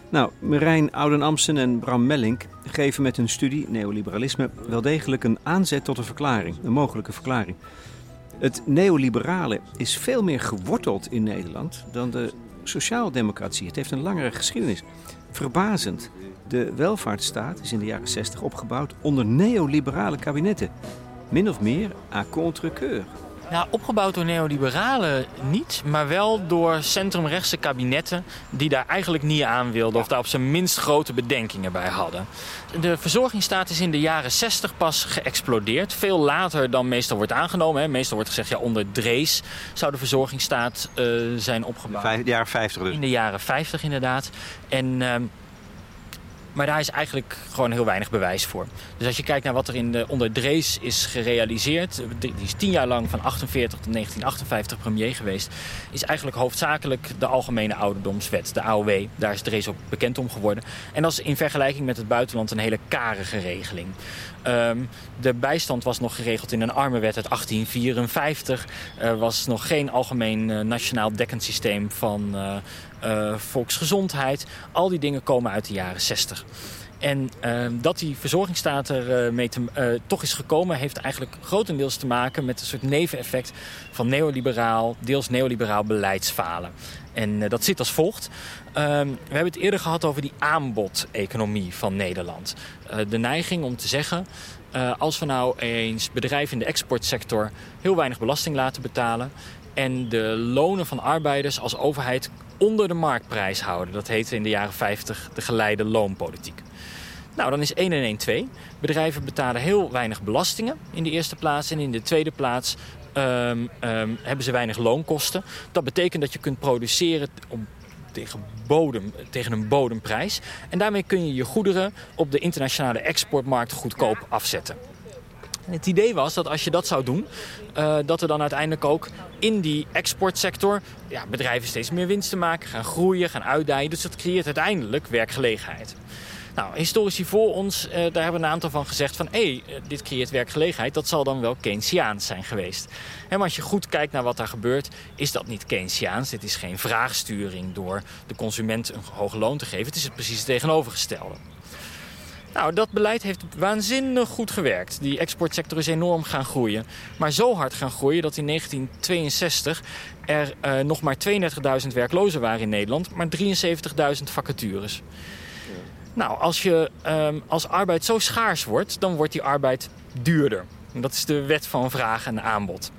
Nou, Marijn Ouden-Amsten en Bram Mellink geven met hun studie neoliberalisme wel degelijk een aanzet tot een verklaring, een mogelijke verklaring. Het neoliberale is veel meer geworteld in Nederland dan de sociaaldemocratie. Het heeft een langere geschiedenis. Verbazend. De welvaartsstaat is in de jaren 60 opgebouwd onder neoliberale kabinetten. Min of meer à contre-keur. Nou, opgebouwd door neoliberalen niet, maar wel door centrumrechtse kabinetten die daar eigenlijk niet aan wilden of daar op zijn minst grote bedenkingen bij hadden. De verzorgingsstaat is in de jaren 60 pas geëxplodeerd. Veel later dan meestal wordt aangenomen. Hè. Meestal wordt gezegd, ja, onder Drees zou de verzorgingsstaat uh, zijn opgebouwd. Vijf, de jaren 50 dus? In de jaren 50 inderdaad. En... Uh, maar daar is eigenlijk gewoon heel weinig bewijs voor. Dus als je kijkt naar wat er in de, onder Drees is gerealiseerd... die is tien jaar lang van 48 tot 1958 premier geweest... is eigenlijk hoofdzakelijk de Algemene Ouderdomswet, de AOW. Daar is Drees ook bekend om geworden. En dat is in vergelijking met het buitenland een hele karige regeling. Um, de bijstand was nog geregeld in een armenwet uit 1854. Er was nog geen algemeen uh, nationaal dekkend systeem van uh, uh, volksgezondheid. Al die dingen komen uit de jaren 60. En uh, dat die verzorgingsstaat er uh, mee te, uh, toch is gekomen... heeft eigenlijk grotendeels te maken met een soort neveneffect... van neoliberaal, deels neoliberaal beleidsfalen. En dat zit als volgt. we hebben het eerder gehad over die aanbodeconomie van Nederland. de neiging om te zeggen... als we nou eens bedrijven in de exportsector... heel weinig belasting laten betalen... en de lonen van arbeiders als overheid onder de marktprijs houden. Dat heette in de jaren 50 de geleide loonpolitiek. Nou, dan is 1 en 1 2. Bedrijven betalen heel weinig belastingen in de eerste plaats. En in de tweede plaats um, um, hebben ze weinig loonkosten. Dat betekent dat je kunt produceren tegen, bodem, tegen een bodemprijs. En daarmee kun je je goederen op de internationale exportmarkt goedkoop afzetten. Het idee was dat als je dat zou doen, uh, dat er dan uiteindelijk ook in die exportsector ja, bedrijven steeds meer winsten maken, gaan groeien, gaan uitdijen. Dus dat creëert uiteindelijk werkgelegenheid. Nou, historici voor ons, uh, daar hebben een aantal van gezegd van... hé, hey, dit creëert werkgelegenheid, dat zal dan wel Keynesiaans zijn geweest. En maar als je goed kijkt naar wat daar gebeurt, is dat niet Keynesiaans. Dit is geen vraagsturing door de consument een hoog loon te geven. Het is het precies het tegenovergestelde. Nou, dat beleid heeft waanzinnig goed gewerkt. Die exportsector is enorm gaan groeien. Maar zo hard gaan groeien dat in 1962 er uh, nog maar 32.000 werklozen waren in Nederland... maar 73.000 vacatures. Nou, als, je, um, als arbeid zo schaars wordt, dan wordt die arbeid duurder. Dat is de wet van vraag en aanbod.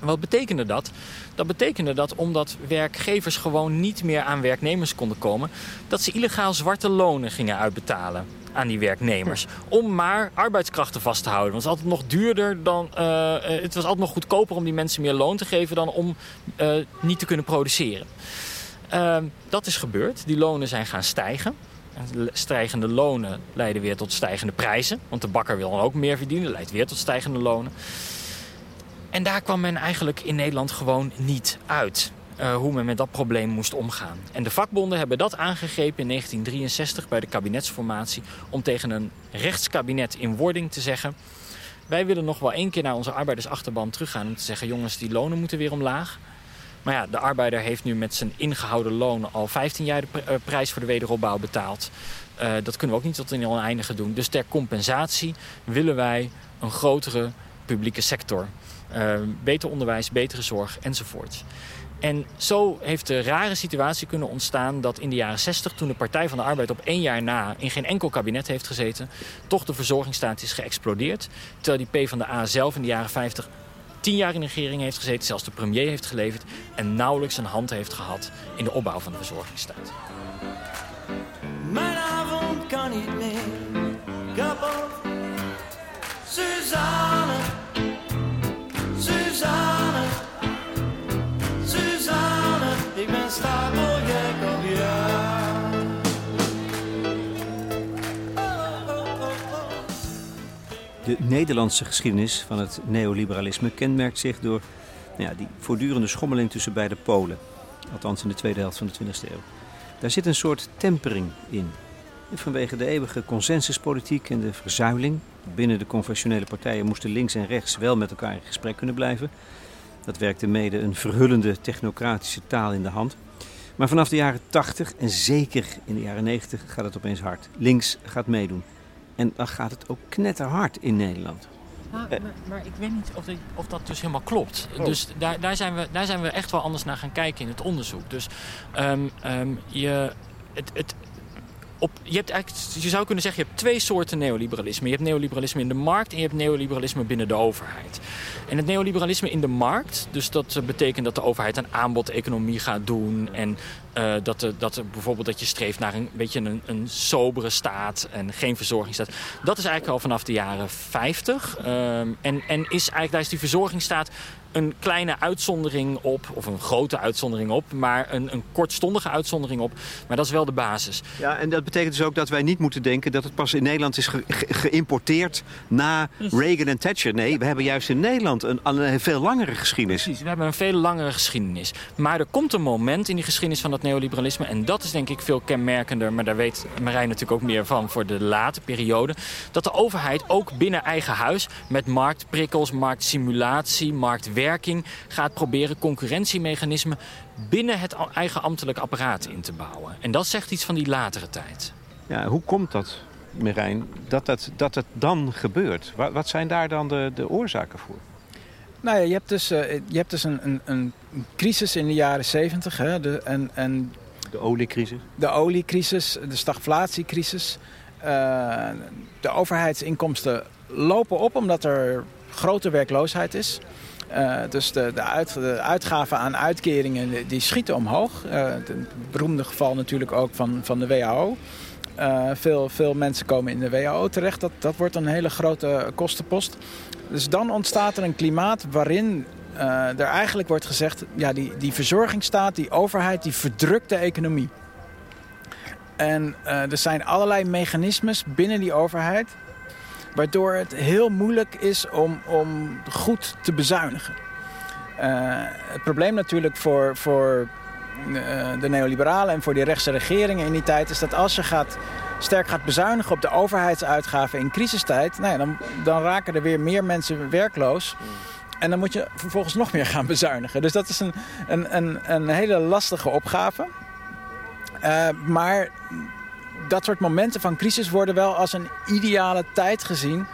Wat betekende dat? Dat betekende dat omdat werkgevers gewoon niet meer aan werknemers konden komen... dat ze illegaal zwarte lonen gingen uitbetalen aan die werknemers. Om maar arbeidskrachten vast te houden. Want het was altijd nog duurder dan... Uh, het was altijd nog goedkoper om die mensen meer loon te geven... dan om uh, niet te kunnen produceren. Uh, dat is gebeurd. Die lonen zijn gaan stijgen. Stijgende lonen leiden weer tot stijgende prijzen. Want de bakker wil dan ook meer verdienen. leidt weer tot stijgende lonen. En daar kwam men eigenlijk in Nederland gewoon niet uit. Uh, hoe men met dat probleem moest omgaan. En de vakbonden hebben dat aangegrepen in 1963 bij de kabinetsformatie... om tegen een rechtskabinet in wording te zeggen... wij willen nog wel één keer naar onze arbeidersachterban teruggaan... om te zeggen, jongens, die lonen moeten weer omlaag... Maar ja, de arbeider heeft nu met zijn ingehouden loon al 15 jaar de eh, prijs voor de wederopbouw betaald. Uh, dat kunnen we ook niet tot in oneindige doen. Dus ter compensatie willen wij een grotere publieke sector. Beter onderwijs, betere zorg enzovoort. En zo heeft de rare situatie kunnen ontstaan dat in de jaren 60... toen de Partij van de Arbeid op één jaar na in geen enkel kabinet heeft gezeten... toch de verzorgingsstaat is geëxplodeerd. Terwijl die P van de A zelf in de jaren 50 tien jaar in de regering heeft gezeten, zelfs de premier heeft geleverd en nauwelijks een hand heeft gehad in de opbouw van de verzorgingsstaat. Mijn avond kan niet meer Suzanne, Suzanne, De Nederlandse geschiedenis van het neoliberalisme kenmerkt zich door nou ja, die voortdurende schommeling tussen beide polen. Althans in de tweede helft van de 20e eeuw. Daar zit een soort tempering in. Vanwege de eeuwige consensuspolitiek en de verzuiling. Binnen de conventionele partijen moesten links en rechts wel met elkaar in gesprek kunnen blijven. Dat werkte mede een verhullende technocratische taal in de hand. Maar vanaf de jaren 80 en zeker in de jaren 90 gaat het opeens hard. Links gaat meedoen. En dan gaat het ook knetterhard in Nederland. maar, maar, ik weet niet of, of, dat dus helemaal klopt. Oh. Dus daar, daar, zijn we, daar zijn we echt wel anders naar gaan kijken in het onderzoek. Dus um, um, je, het, het, op, je, hebt eigenlijk, je zou kunnen zeggen, je hebt twee soorten neoliberalisme. Je hebt neoliberalisme in de markt en je hebt neoliberalisme binnen de overheid. En het neoliberalisme in de markt, dus dat betekent dat de overheid een aanbodeconomie gaat doen. En dat, de, dat er bijvoorbeeld dat je streeft naar een beetje een, een sobere staat en geen verzorgingsstaat. Dat is eigenlijk al vanaf de jaren 50. Um, en, en is eigenlijk, daar is die verzorgingsstaat een kleine uitzondering op, of een grote uitzondering op, maar een, een kortstondige uitzondering op. Maar dat is wel de basis. Ja, en dat betekent dus ook dat wij niet moeten denken dat het pas in Nederland is ge ge geïmporteerd na Reagan en Thatcher. Nee, we hebben juist in Nederland een, een veel langere geschiedenis. Precies, we hebben een veel langere geschiedenis. Maar er komt een moment in die geschiedenis van dat neoliberalisme, en dat is denk ik veel kenmerkender, maar daar weet Marijn natuurlijk ook meer van voor de late periode, dat de overheid ook binnen eigen huis met marktprikkels, marktsimulatie, marktwerking werking gaat proberen concurrentiemechanismen binnen het eigen ambtelijk apparaat in te bouwen. En dat zegt iets van die latere tijd. Ja, hoe komt dat, Merijn, dat het, dat het dan gebeurt? Wat, wat zijn daar dan de, de oorzaken voor? Nou ja, je hebt dus, uh, je hebt dus een, een, een, crisis in de jaren zeventig. De, en, en de oliecrisis? De oliecrisis, de stagflatiecrisis. Uh, de overheidsinkomsten lopen op omdat er grote werkloosheid is. Uh, dus de, de, uit, de, uitgaven aan uitkeringen die schieten omhoog. Uh, het beroemde geval natuurlijk ook van, van de WHO. Uh, veel, veel mensen komen in de WHO terecht. Dat, dat wordt een hele grote kostenpost. Dus dan ontstaat er een klimaat waarin er eigenlijk wordt gezegd... ja, die, die verzorgingsstaat, die overheid, die verdrukt de economie. En er zijn allerlei mechanismes binnen die overheid Waardoor het heel moeilijk is om, om goed te bezuinigen. Uh, het probleem natuurlijk voor, voor uh, de neoliberalen en voor die rechtse regeringen in die tijd... is dat als je gaat, sterk gaat bezuinigen op de overheidsuitgaven in crisistijd... Nou ja, dan, dan raken er weer meer mensen werkloos... En dan moet je vervolgens nog meer gaan bezuinigen. Dus dat is een, een, een, een hele lastige opgave. Uh, maar dat soort momenten van crisis worden wel als een ideale tijd gezien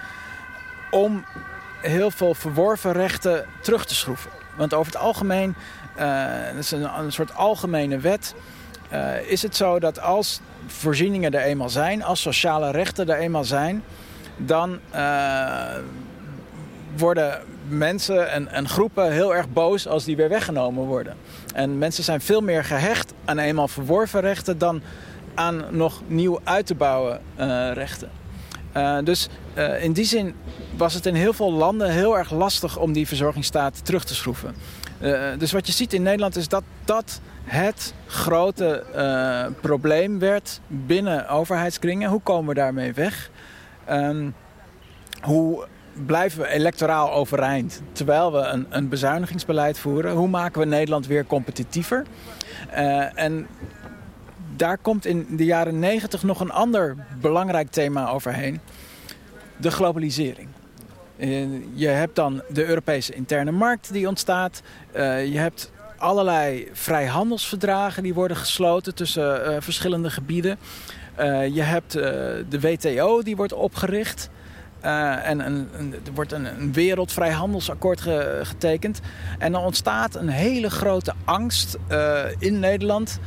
om heel veel verworven rechten terug te schroeven. Want over het algemeen, uh, dat is een, soort algemene wet, uh, is het zo dat als voorzieningen er eenmaal zijn, als sociale rechten er eenmaal zijn, dan uh, worden mensen en, en, groepen heel erg boos als die weer weggenomen worden. En mensen zijn veel meer gehecht aan eenmaal verworven rechten dan aan nog nieuw uit te bouwen uh, rechten. Uh, dus uh, in die zin was het in heel veel landen heel erg lastig om die verzorgingsstaat terug te schroeven. dus wat je ziet in Nederland is dat dat het grote probleem werd binnen overheidskringen. Hoe komen we daarmee weg? Um, hoe blijven we electoraal overeind terwijl we een, een bezuinigingsbeleid voeren? Hoe maken we Nederland weer competitiever? En daar komt in de jaren negentig nog een ander belangrijk thema overheen. De globalisering. Uh, je hebt dan de Europese interne markt die ontstaat. Uh, je hebt allerlei vrijhandelsverdragen die worden gesloten tussen verschillende gebieden. je hebt de WTO die wordt opgericht. En een, er wordt een, een wereldvrijhandelsakkoord ge, getekend. En dan ontstaat een hele grote angst in Nederland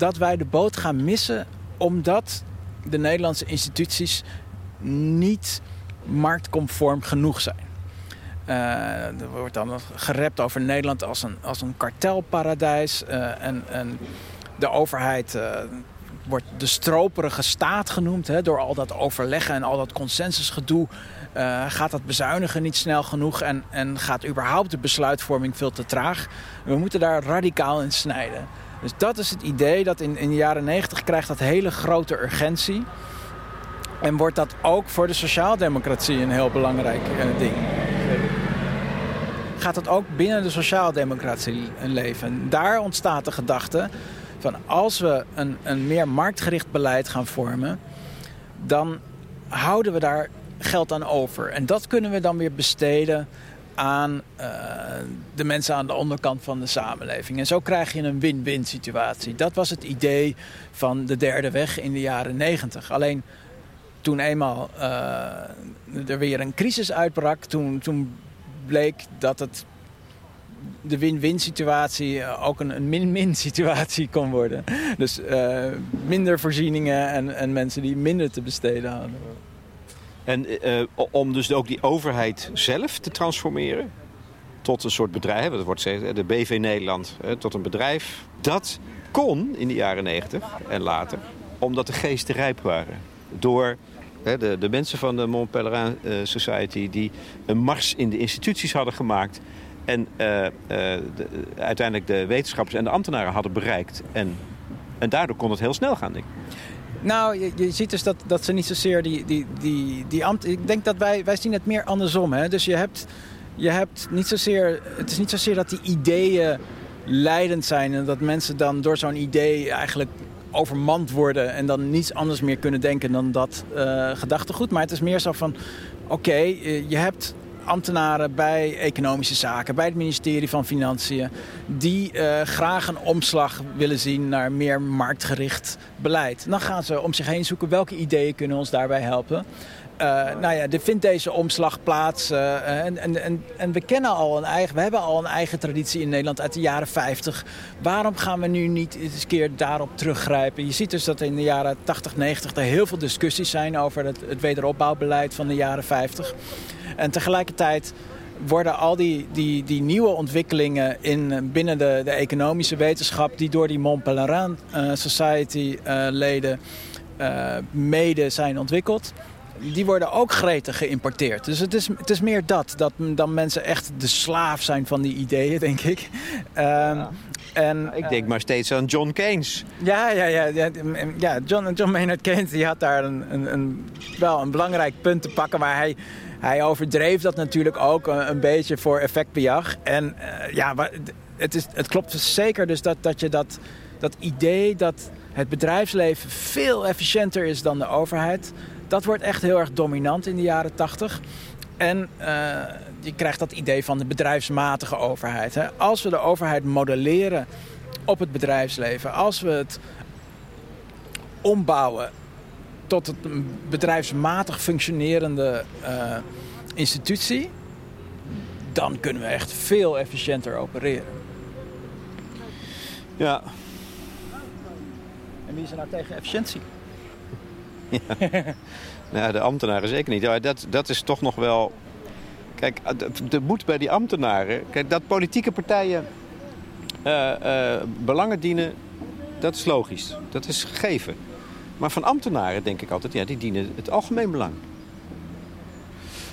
dat wij de boot gaan missen omdat de Nederlandse instituties niet marktconform genoeg zijn. Uh, er wordt dan gerept over Nederland als een, als een kartelparadijs. en, en de overheid wordt de stroperige staat genoemd. Hè, door al dat overleggen en al dat consensusgedoe gaat dat bezuinigen niet snel genoeg en, en gaat überhaupt de besluitvorming veel te traag. We moeten daar radicaal in snijden. Dus dat is het idee dat in, in de jaren 90 krijgt dat hele grote urgentie. En wordt dat ook voor de sociaaldemocratie een heel belangrijk uh, ding. Gaat dat ook binnen de sociaaldemocratie leven. Daar ontstaat de gedachte van als we een, een meer marktgericht beleid gaan vormen, dan houden we daar geld aan over. En dat kunnen we dan weer besteden aan uh, de mensen aan de onderkant van de samenleving. En zo krijg je een win-win situatie. Dat was het idee van de derde weg in de jaren negentig. Alleen toen eenmaal uh, er weer een crisis uitbrak, toen, toen bleek dat het de win-win situatie eh, ook een min-min (laughs) situatie kon worden. Dus minder voorzieningen en, en mensen die minder te besteden hadden. En uh, om dus ook die overheid zelf te transformeren tot een soort bedrijf, dat wordt de BV Nederland, tot een bedrijf. Dat kon in de jaren 90 en later, omdat de geesten rijp waren. Door de, de mensen van de Mont Pelerin Society die een mars in de instituties hadden gemaakt en de, uiteindelijk de wetenschappers en de ambtenaren hadden bereikt. En, en daardoor kon het heel snel gaan, denk ik. Nou, je, ziet dus dat, dat ze niet zozeer die, die, die, die ambt... Ik denk dat wij, wij zien het meer andersom. Hè? Dus je hebt, je hebt niet zozeer... Het is niet zozeer dat die ideeën leidend zijn... en dat mensen dan door zo'n idee eigenlijk overmand worden... en dan niets anders meer kunnen denken dan dat uh, gedachtegoed. Maar het is meer zo van... Oké, okay, je hebt ambtenaren bij economische zaken, bij het ministerie van Financiën, die uh, graag een omslag willen zien naar meer marktgericht beleid. Dan gaan ze om zich heen zoeken welke ideeën kunnen ons daarbij helpen. Uh, nou ja, er vindt deze omslag plaats. Uh, en, en, en, we kennen al een eigen, we hebben al een eigen traditie in Nederland uit de jaren 50. Waarom gaan we nu niet eens een keer daarop teruggrijpen? Je ziet dus dat in de jaren 80, 90 er heel veel discussies zijn over het, wederopbouwbeleid van de jaren 50. En tegelijkertijd worden al die, die, die nieuwe ontwikkelingen in, binnen de, de economische wetenschap... die door die Mont Pelerin uh, Society-leden uh, mede zijn ontwikkeld die worden ook gretig geïmporteerd. Dus het is, het is meer dat, dat dan mensen echt de slaaf zijn van die ideeën, denk ik. Um, ja. En, ik denk maar steeds aan John Keynes. Ja, ja, ja, ja, ja John, John Maynard Keynes die had daar een, een, een, wel een belangrijk punt te pakken. Maar hij, hij overdreef dat natuurlijk ook een, een beetje voor effectbejag. En uh, ja, het, is, het klopt zeker dus dat, dat je dat, dat idee dat het bedrijfsleven veel efficiënter is dan de overheid dat wordt echt heel erg dominant in de jaren 80. En uh, je krijgt dat idee van de bedrijfsmatige overheid. Hè. Als we de overheid modelleren op het bedrijfsleven, als we het ombouwen tot een bedrijfsmatig functionerende uh, institutie, dan kunnen we echt veel efficiënter opereren. Ja. En wie is er nou tegen efficiëntie? Ja. (laughs) nou, de ambtenaren zeker niet. Dat, dat is toch nog wel... Kijk, de moet bij die ambtenaren... Kijk, dat politieke partijen uh, uh, belangen dienen, dat is logisch. Dat is gegeven. Maar van ambtenaren denk ik altijd, ja, die dienen het algemeen belang.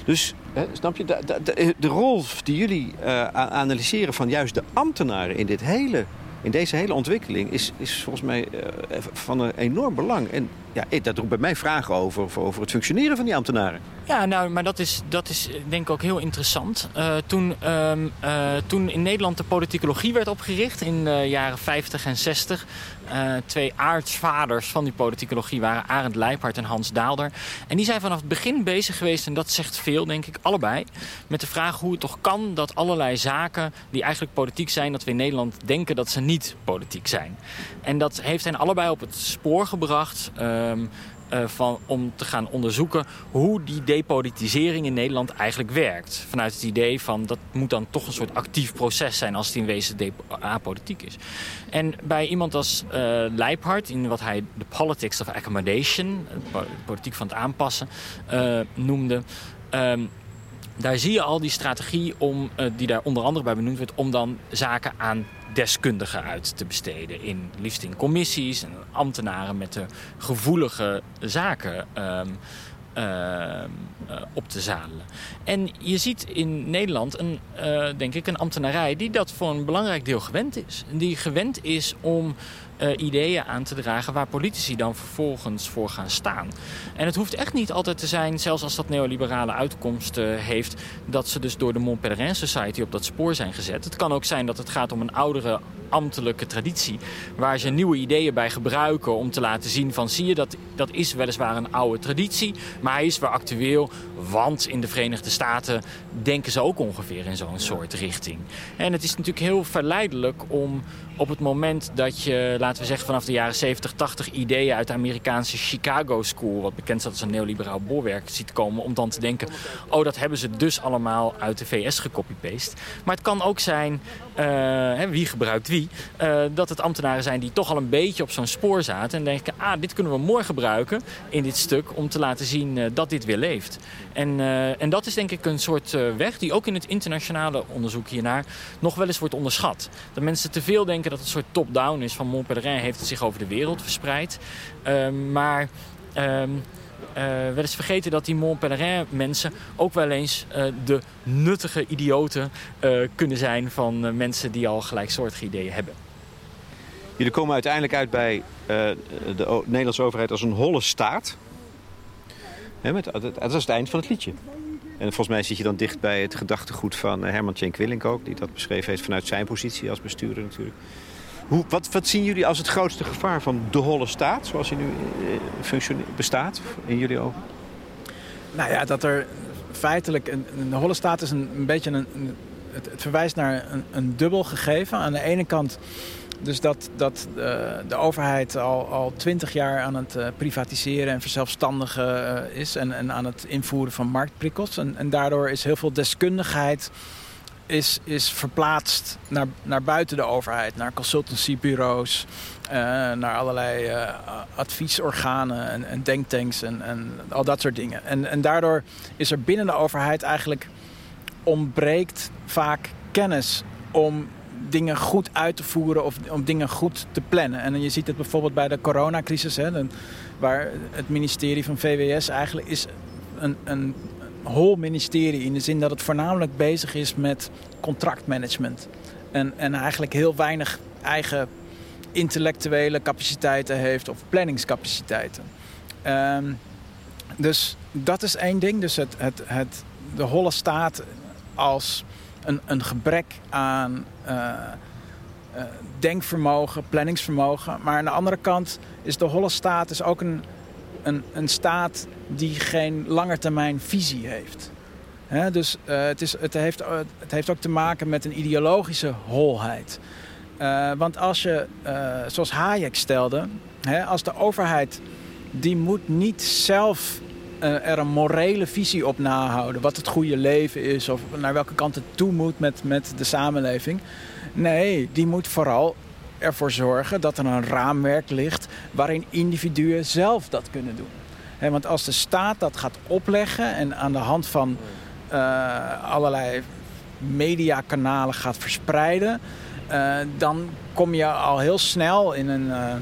Dus, hè, snap je, de, de, rol die jullie analyseren van juist de ambtenaren in dit hele in deze hele ontwikkeling is, is volgens mij van een enorm belang. En ja, dat roept bij mij vragen over, over het functioneren van die ambtenaren. Ja, nou, maar dat is, dat is eh, denk ik ook heel interessant. Eh, toen, ehm, eh, toen in Nederland de politicologie werd opgericht in de jaren 50 en 60... eh, twee aartsvaders van die politicologie waren Arend Leijphart en Hans Daalder. En die zijn vanaf het begin bezig geweest, en dat zegt veel, denk ik, allebei... met de vraag hoe het toch kan dat allerlei zaken die eigenlijk politiek zijn... dat we in Nederland denken dat ze niet politiek zijn. En dat heeft hen allebei op het spoor gebracht... ehm, eh, van, om te gaan onderzoeken hoe die depolitisering in Nederland eigenlijk werkt. Vanuit het idee van dat moet dan toch een soort actief proces zijn als het in wezen apolitiek is. En bij iemand als eh Leiphart, in wat hij de politics of accommodation, de po- politiek van het aanpassen, eh, noemde. ehm, daar zie je al die strategie om, eh, die daar onder andere bij benoemd werd, om dan zaken aan deskundigen uit te besteden. In, liefst in commissies en ambtenaren met de gevoelige zaken ehm, ehm, eh, op te zadelen. En je ziet in Nederland een, eh, denk ik, een ambtenarij die dat voor een belangrijk deel gewend is. Die gewend is om eh, ideeën aan te dragen waar politici dan vervolgens voor gaan staan. En het hoeft echt niet altijd te zijn, zelfs als dat neoliberale uitkomsten heeft, dat ze dus door de Mont Pelerin Society op dat spoor zijn gezet. Het kan ook zijn dat het gaat om een oudere ambtelijke traditie waar ze nieuwe ideeën bij gebruiken om te laten zien van zie je dat dat is weliswaar een oude traditie, maar hij is weer actueel, want in de Verenigde Staten denken ze ook ongeveer in zo'n soort richting. En het is natuurlijk heel verleidelijk om op het moment dat je, laten we zeggen vanaf de jaren 70, 80 ideeën uit de Amerikaanse Chicago School, wat bekend staat als een neoliberaal bolwerk, ziet komen, om dan te denken, oh dat hebben ze dus allemaal uit de VS gecopy-paste. Maar het kan ook zijn, eh, hè, wie gebruikt wie, eh, dat het ambtenaren zijn die toch al een beetje op zo'n spoor zaten en denken, ah dit kunnen we mooi gebruiken in dit stuk om te laten zien eh, dat dit weer leeft. En, en dat is denk ik een soort weg die ook in het internationale onderzoek hiernaar nog wel eens wordt onderschat. Dat mensen te veel denken dat het een soort top-down is van Mont Pelerin heeft het zich over de wereld verspreid. Ehm, maar ehm, eh, wel eens vergeten dat die Mont Pelerin mensen ook wel eens eh, de nuttige idioten eh, kunnen zijn van mensen die al gelijksoortige ideeën hebben. Jullie komen uiteindelijk uit bij de Nederlandse overheid als een holle staat. Dat is het eind van het liedje. En volgens mij zit je dan dicht bij het gedachtegoed van eh, Herman Tjenk Willink ook... die dat beschreven heeft vanuit zijn positie als bestuurder natuurlijk. Hoe, wat, wat zien jullie als het grootste gevaar van de holle staat... zoals hij nu eh, bestaat in jullie ogen? Nou ja, dat er feitelijk een, een holle staat is een, een beetje een, het verwijst naar een, een dubbel gegeven. Aan de ene kant dus dat, dat eh, de overheid al, al twintig jaar aan het eh, privatiseren en verzelfstandigen eh, is en, en aan het invoeren van marktprikkels. En, en daardoor is heel veel deskundigheid is, is verplaatst naar, naar buiten de overheid, naar consultancybureaus, naar allerlei adviesorganen en, en denktanks en, en al dat soort dingen. En, en daardoor is er binnen de overheid eigenlijk ontbreekt vaak kennis om dingen goed uit te voeren of om dingen goed te plannen. En je ziet het bijvoorbeeld bij de coronacrisis, hè, waar het ministerie van VWS eigenlijk is een, een hol ministerie in de zin dat het voornamelijk bezig is met contractmanagement. En, en eigenlijk heel weinig eigen intellectuele capaciteiten heeft of planningscapaciteiten. Ehm, dus dat is één ding. Dus het, het, het, de holle staat als een, een gebrek aan eh, eh, denkvermogen, planningsvermogen. Maar aan de andere kant is de holle staat is ook een, een, een staat die geen langetermijn visie heeft. Dus eh, het, is, het, heeft, het heeft ook te maken met een ideologische holheid. Want als je, zoals Hayek stelde, als de overheid die moet niet zelf er een morele visie op nahouden. Wat het goede leven is of naar welke kant het toe moet met, met de samenleving. Nee, die moet vooral ervoor zorgen dat er een raamwerk ligt waarin individuen zelf dat kunnen doen. Want als de staat dat gaat opleggen en aan de hand van eh, allerlei mediakanalen gaat verspreiden, eh, dan kom je al heel snel in een eh,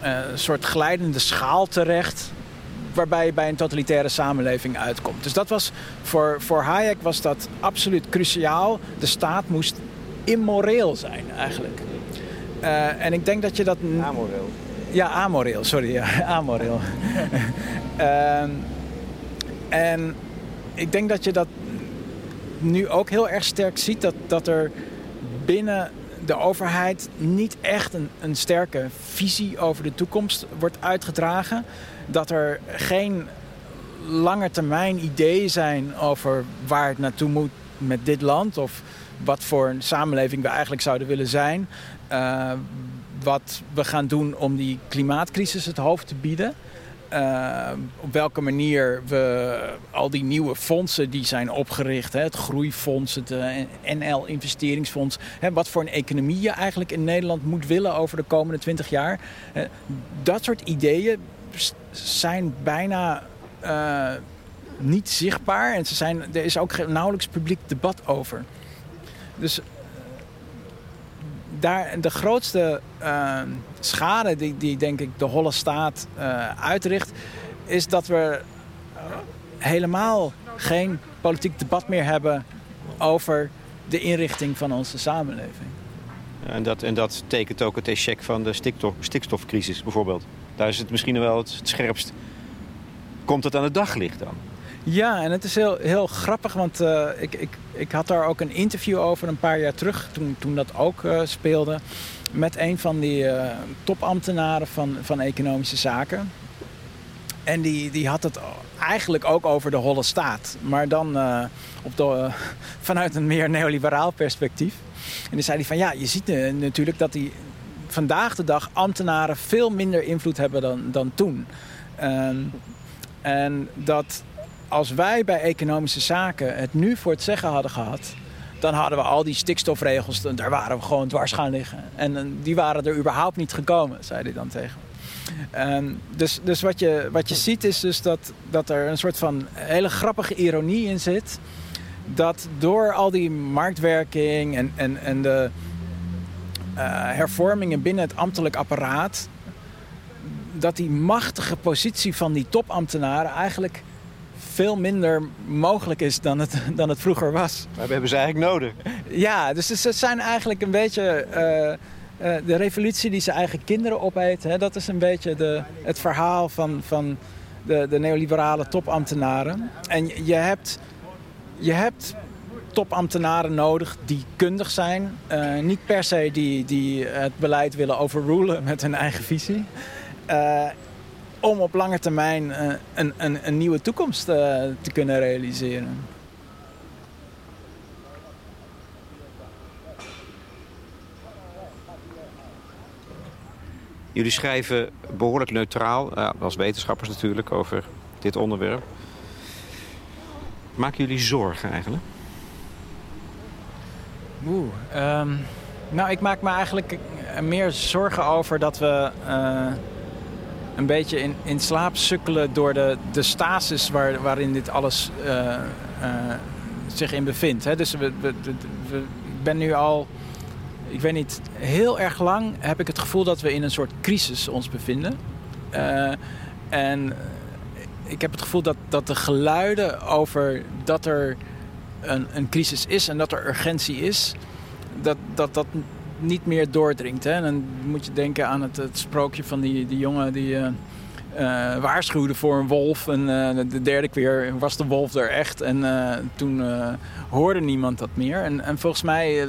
eh, soort glijdende schaal terecht waarbij je bij een totalitaire samenleving uitkomt. Dus dat was voor, voor Hayek was dat absoluut cruciaal. De staat moest immoreel zijn eigenlijk. Eh, en ik denk dat je dat... Amoreel. Ja, amoreel, sorry. Ja, (laughs) amoreel. (laughs) Ehm, en ik denk dat je dat nu ook heel erg sterk ziet. Dat, dat er binnen de overheid niet echt een, een sterke visie over de toekomst wordt uitgedragen. Dat er geen lange termijn ideeën zijn over waar het naartoe moet met dit land. Of wat voor een samenleving we eigenlijk zouden willen zijn. Uh, wat we gaan doen om die klimaatcrisis het hoofd te bieden. Uh, op welke manier we al die nieuwe fondsen die zijn opgericht, het Groeifonds, het uh, NL-investeringsfonds, wat voor een economie je eigenlijk in Nederland moet willen over de komende 20 jaar. Dat soort ideeën zijn bijna niet zichtbaar en ze zijn, er is ook nauwelijks publiek debat over. Dus daar, de grootste uh, schade die, die denk ik de holle staat uh, uitricht... is dat we helemaal geen politiek debat meer hebben over de inrichting van onze samenleving. En dat, en dat tekent ook het echec van de stikstof, stikstofcrisis bijvoorbeeld. Daar is het misschien wel het, scherpst. Komt het aan het daglicht dan? Ja, en het is heel, heel grappig, want uh, ik, ik, ik had daar ook een interview over een paar jaar terug, toen, toen dat ook uh, speelde, met een van die uh, topambtenaren van, van economische zaken. En die, die had het eigenlijk ook over de holle staat, maar dan op (laughs) vanuit een meer neoliberaal perspectief. En dan zei hij van ja, je ziet natuurlijk dat die vandaag de dag ambtenaren veel minder invloed hebben dan, dan toen. Ehm, en dat als wij bij economische zaken het nu voor het zeggen hadden gehad, dan hadden we al die stikstofregels, daar waren we gewoon dwars gaan liggen. En die waren er überhaupt niet gekomen, zei hij dan tegen me. Um, dus dus wat, je, wat je ziet is dus dat, dat er een soort van hele grappige ironie in zit. Dat door al die marktwerking en, en, en de hervormingen binnen het ambtelijk apparaat... dat die machtige positie van die topambtenaren eigenlijk veel minder mogelijk is dan het, dan het vroeger was. Maar we hebben ze eigenlijk nodig. Ja, dus ze zijn eigenlijk een beetje uh, uh, de revolutie die ze eigen kinderen opeten. Hè, dat is een beetje de, het verhaal van, van de, de neoliberale topambtenaren. En je hebt, je hebt topambtenaren nodig die kundig zijn. Uh, niet per se die, die het beleid willen overrulen met hun eigen visie om op lange termijn uh, een, een, een, nieuwe toekomst te kunnen realiseren. Jullie schrijven behoorlijk neutraal, als wetenschappers natuurlijk, over dit onderwerp. Maken jullie zorgen eigenlijk? Oeh, um, nou ik maak me eigenlijk meer zorgen over dat we een beetje in, in slaap sukkelen door de, de stasis waar, waarin dit alles uh, uh, zich in bevindt. Hè? Dus we, we, we, ik ben nu al, ik weet niet, heel erg lang heb ik het gevoel dat we in een soort crisis ons bevinden. En ik heb het gevoel dat, dat de geluiden over dat er een, een crisis is en dat er urgentie is, dat dat, dat niet meer doordringt. Hè? En dan moet je denken aan het, het sprookje van die, die jongen die uh, uh, waarschuwde voor een wolf. En uh, de derde keer was de wolf er echt. En toen hoorde niemand dat meer. En, en volgens mij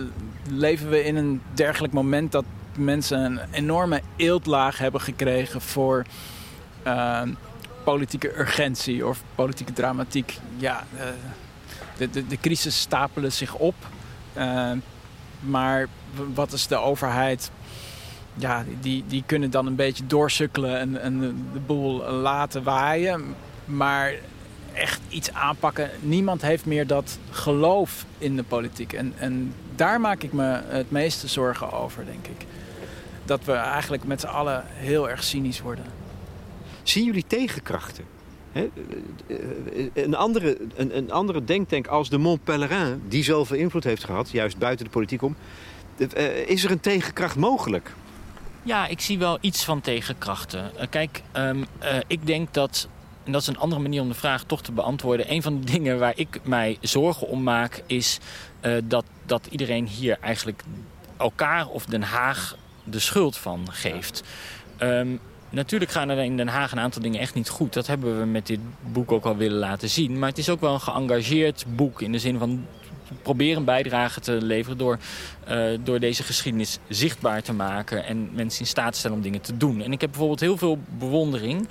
leven we in een dergelijk moment dat mensen een enorme eeltlaag hebben gekregen voor politieke urgentie of politieke dramatiek. Ja, de, de, crisis stapelen zich op. Maar wat is de overheid? Ja, die, die kunnen dan een beetje doorsukkelen en, en de boel laten waaien. Maar echt iets aanpakken. Niemand heeft meer dat geloof in de politiek. En, en daar maak ik me het meeste zorgen over, denk ik. Dat we eigenlijk met z'n allen heel erg cynisch worden. Zien jullie tegenkrachten? Een, andere, een, een andere denktank als de Mont Pelerin, die zoveel invloed heeft gehad, juist buiten de politiek om, eh, is er een tegenkracht mogelijk? Ja, ik zie wel iets van tegenkrachten. Uh, kijk, uh, ik denk dat, en dat is een andere manier om de vraag toch te beantwoorden. Een van de (laughs) dingen waar ik mij zorgen om maak, is dat, dat iedereen hier eigenlijk elkaar of Den Haag de schuld van geeft. Um, natuurlijk gaan er in Den Haag een aantal dingen echt niet goed. Dat hebben we met dit boek ook al willen laten zien. Maar het is ook wel een geëngageerd boek in de zin van proberen een bijdrage te leveren door, uh, door deze geschiedenis zichtbaar te maken en mensen in staat te stellen om dingen te doen. En ik heb bijvoorbeeld heel veel bewondering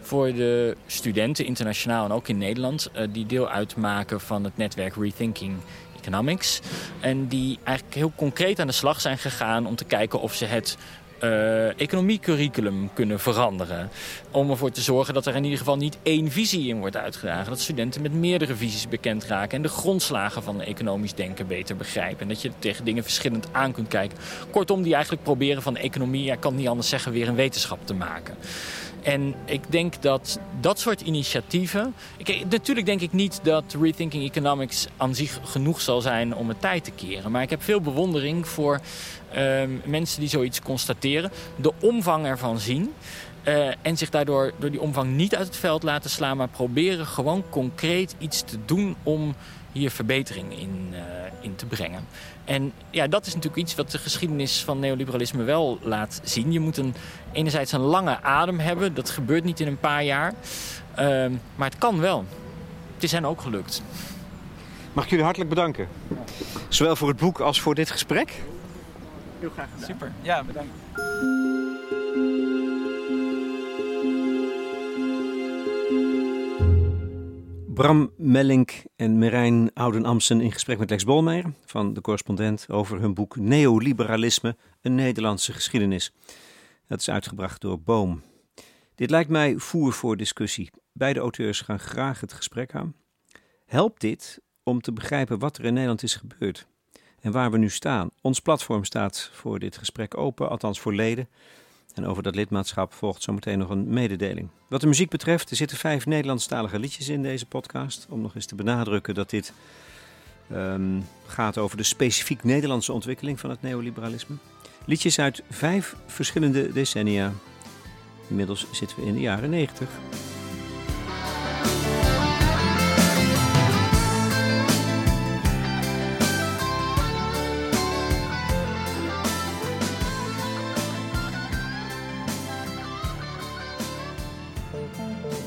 voor de studenten internationaal en ook in Nederland uh, die deel uitmaken van het netwerk Rethinking Economics. En die eigenlijk heel concreet aan de slag zijn gegaan om te kijken of ze het uh, economiecurriculum kunnen veranderen. Om ervoor te zorgen dat er in ieder geval niet één visie in wordt uitgedragen. Dat studenten met meerdere visies bekend raken en de grondslagen van economisch denken beter begrijpen. En dat je tegen dingen verschillend aan kunt kijken. Kortom, die eigenlijk proberen van economie, ja, kan het niet anders zeggen, weer een wetenschap te maken. En ik denk dat dat soort initiatieven... Ik, natuurlijk denk ik niet dat Rethinking Economics aan zich genoeg zal zijn om het tijd te keren. Maar ik heb veel bewondering voor uh, mensen die zoiets constateren. De omvang ervan zien. Uh, en zich daardoor door die omvang niet uit het veld laten slaan... maar proberen gewoon concreet iets te doen om hier verbetering in, uh, in te brengen. En ja, dat is natuurlijk iets wat de geschiedenis van neoliberalisme wel laat zien. Je moet een, enerzijds een lange adem hebben. Dat gebeurt niet in een paar jaar. Uh, maar het kan wel. Het is hen ook gelukt. Mag ik jullie hartelijk bedanken. Zowel voor het boek als voor dit gesprek. Heel graag gedaan. Super. Ja, bedankt. Bram Mellink en Merijn Ouden-Amsen in gesprek met Lex Bolmeijer van de correspondent over hun boek Neoliberalisme, een Nederlandse geschiedenis. Dat is uitgebracht door Boom. Dit lijkt mij voer voor discussie. Beide auteurs gaan graag het gesprek aan. Helpt dit om te begrijpen wat er in Nederland is gebeurd en waar we nu staan? Ons platform staat voor dit gesprek open, althans voor leden. En over dat lidmaatschap volgt zometeen nog een mededeling. Wat de muziek betreft, er zitten vijf Nederlandstalige liedjes in deze podcast. Om nog eens te benadrukken dat dit um, gaat over de specifiek Nederlandse ontwikkeling van het neoliberalisme. Liedjes uit vijf verschillende decennia. Inmiddels zitten we in de jaren negentig.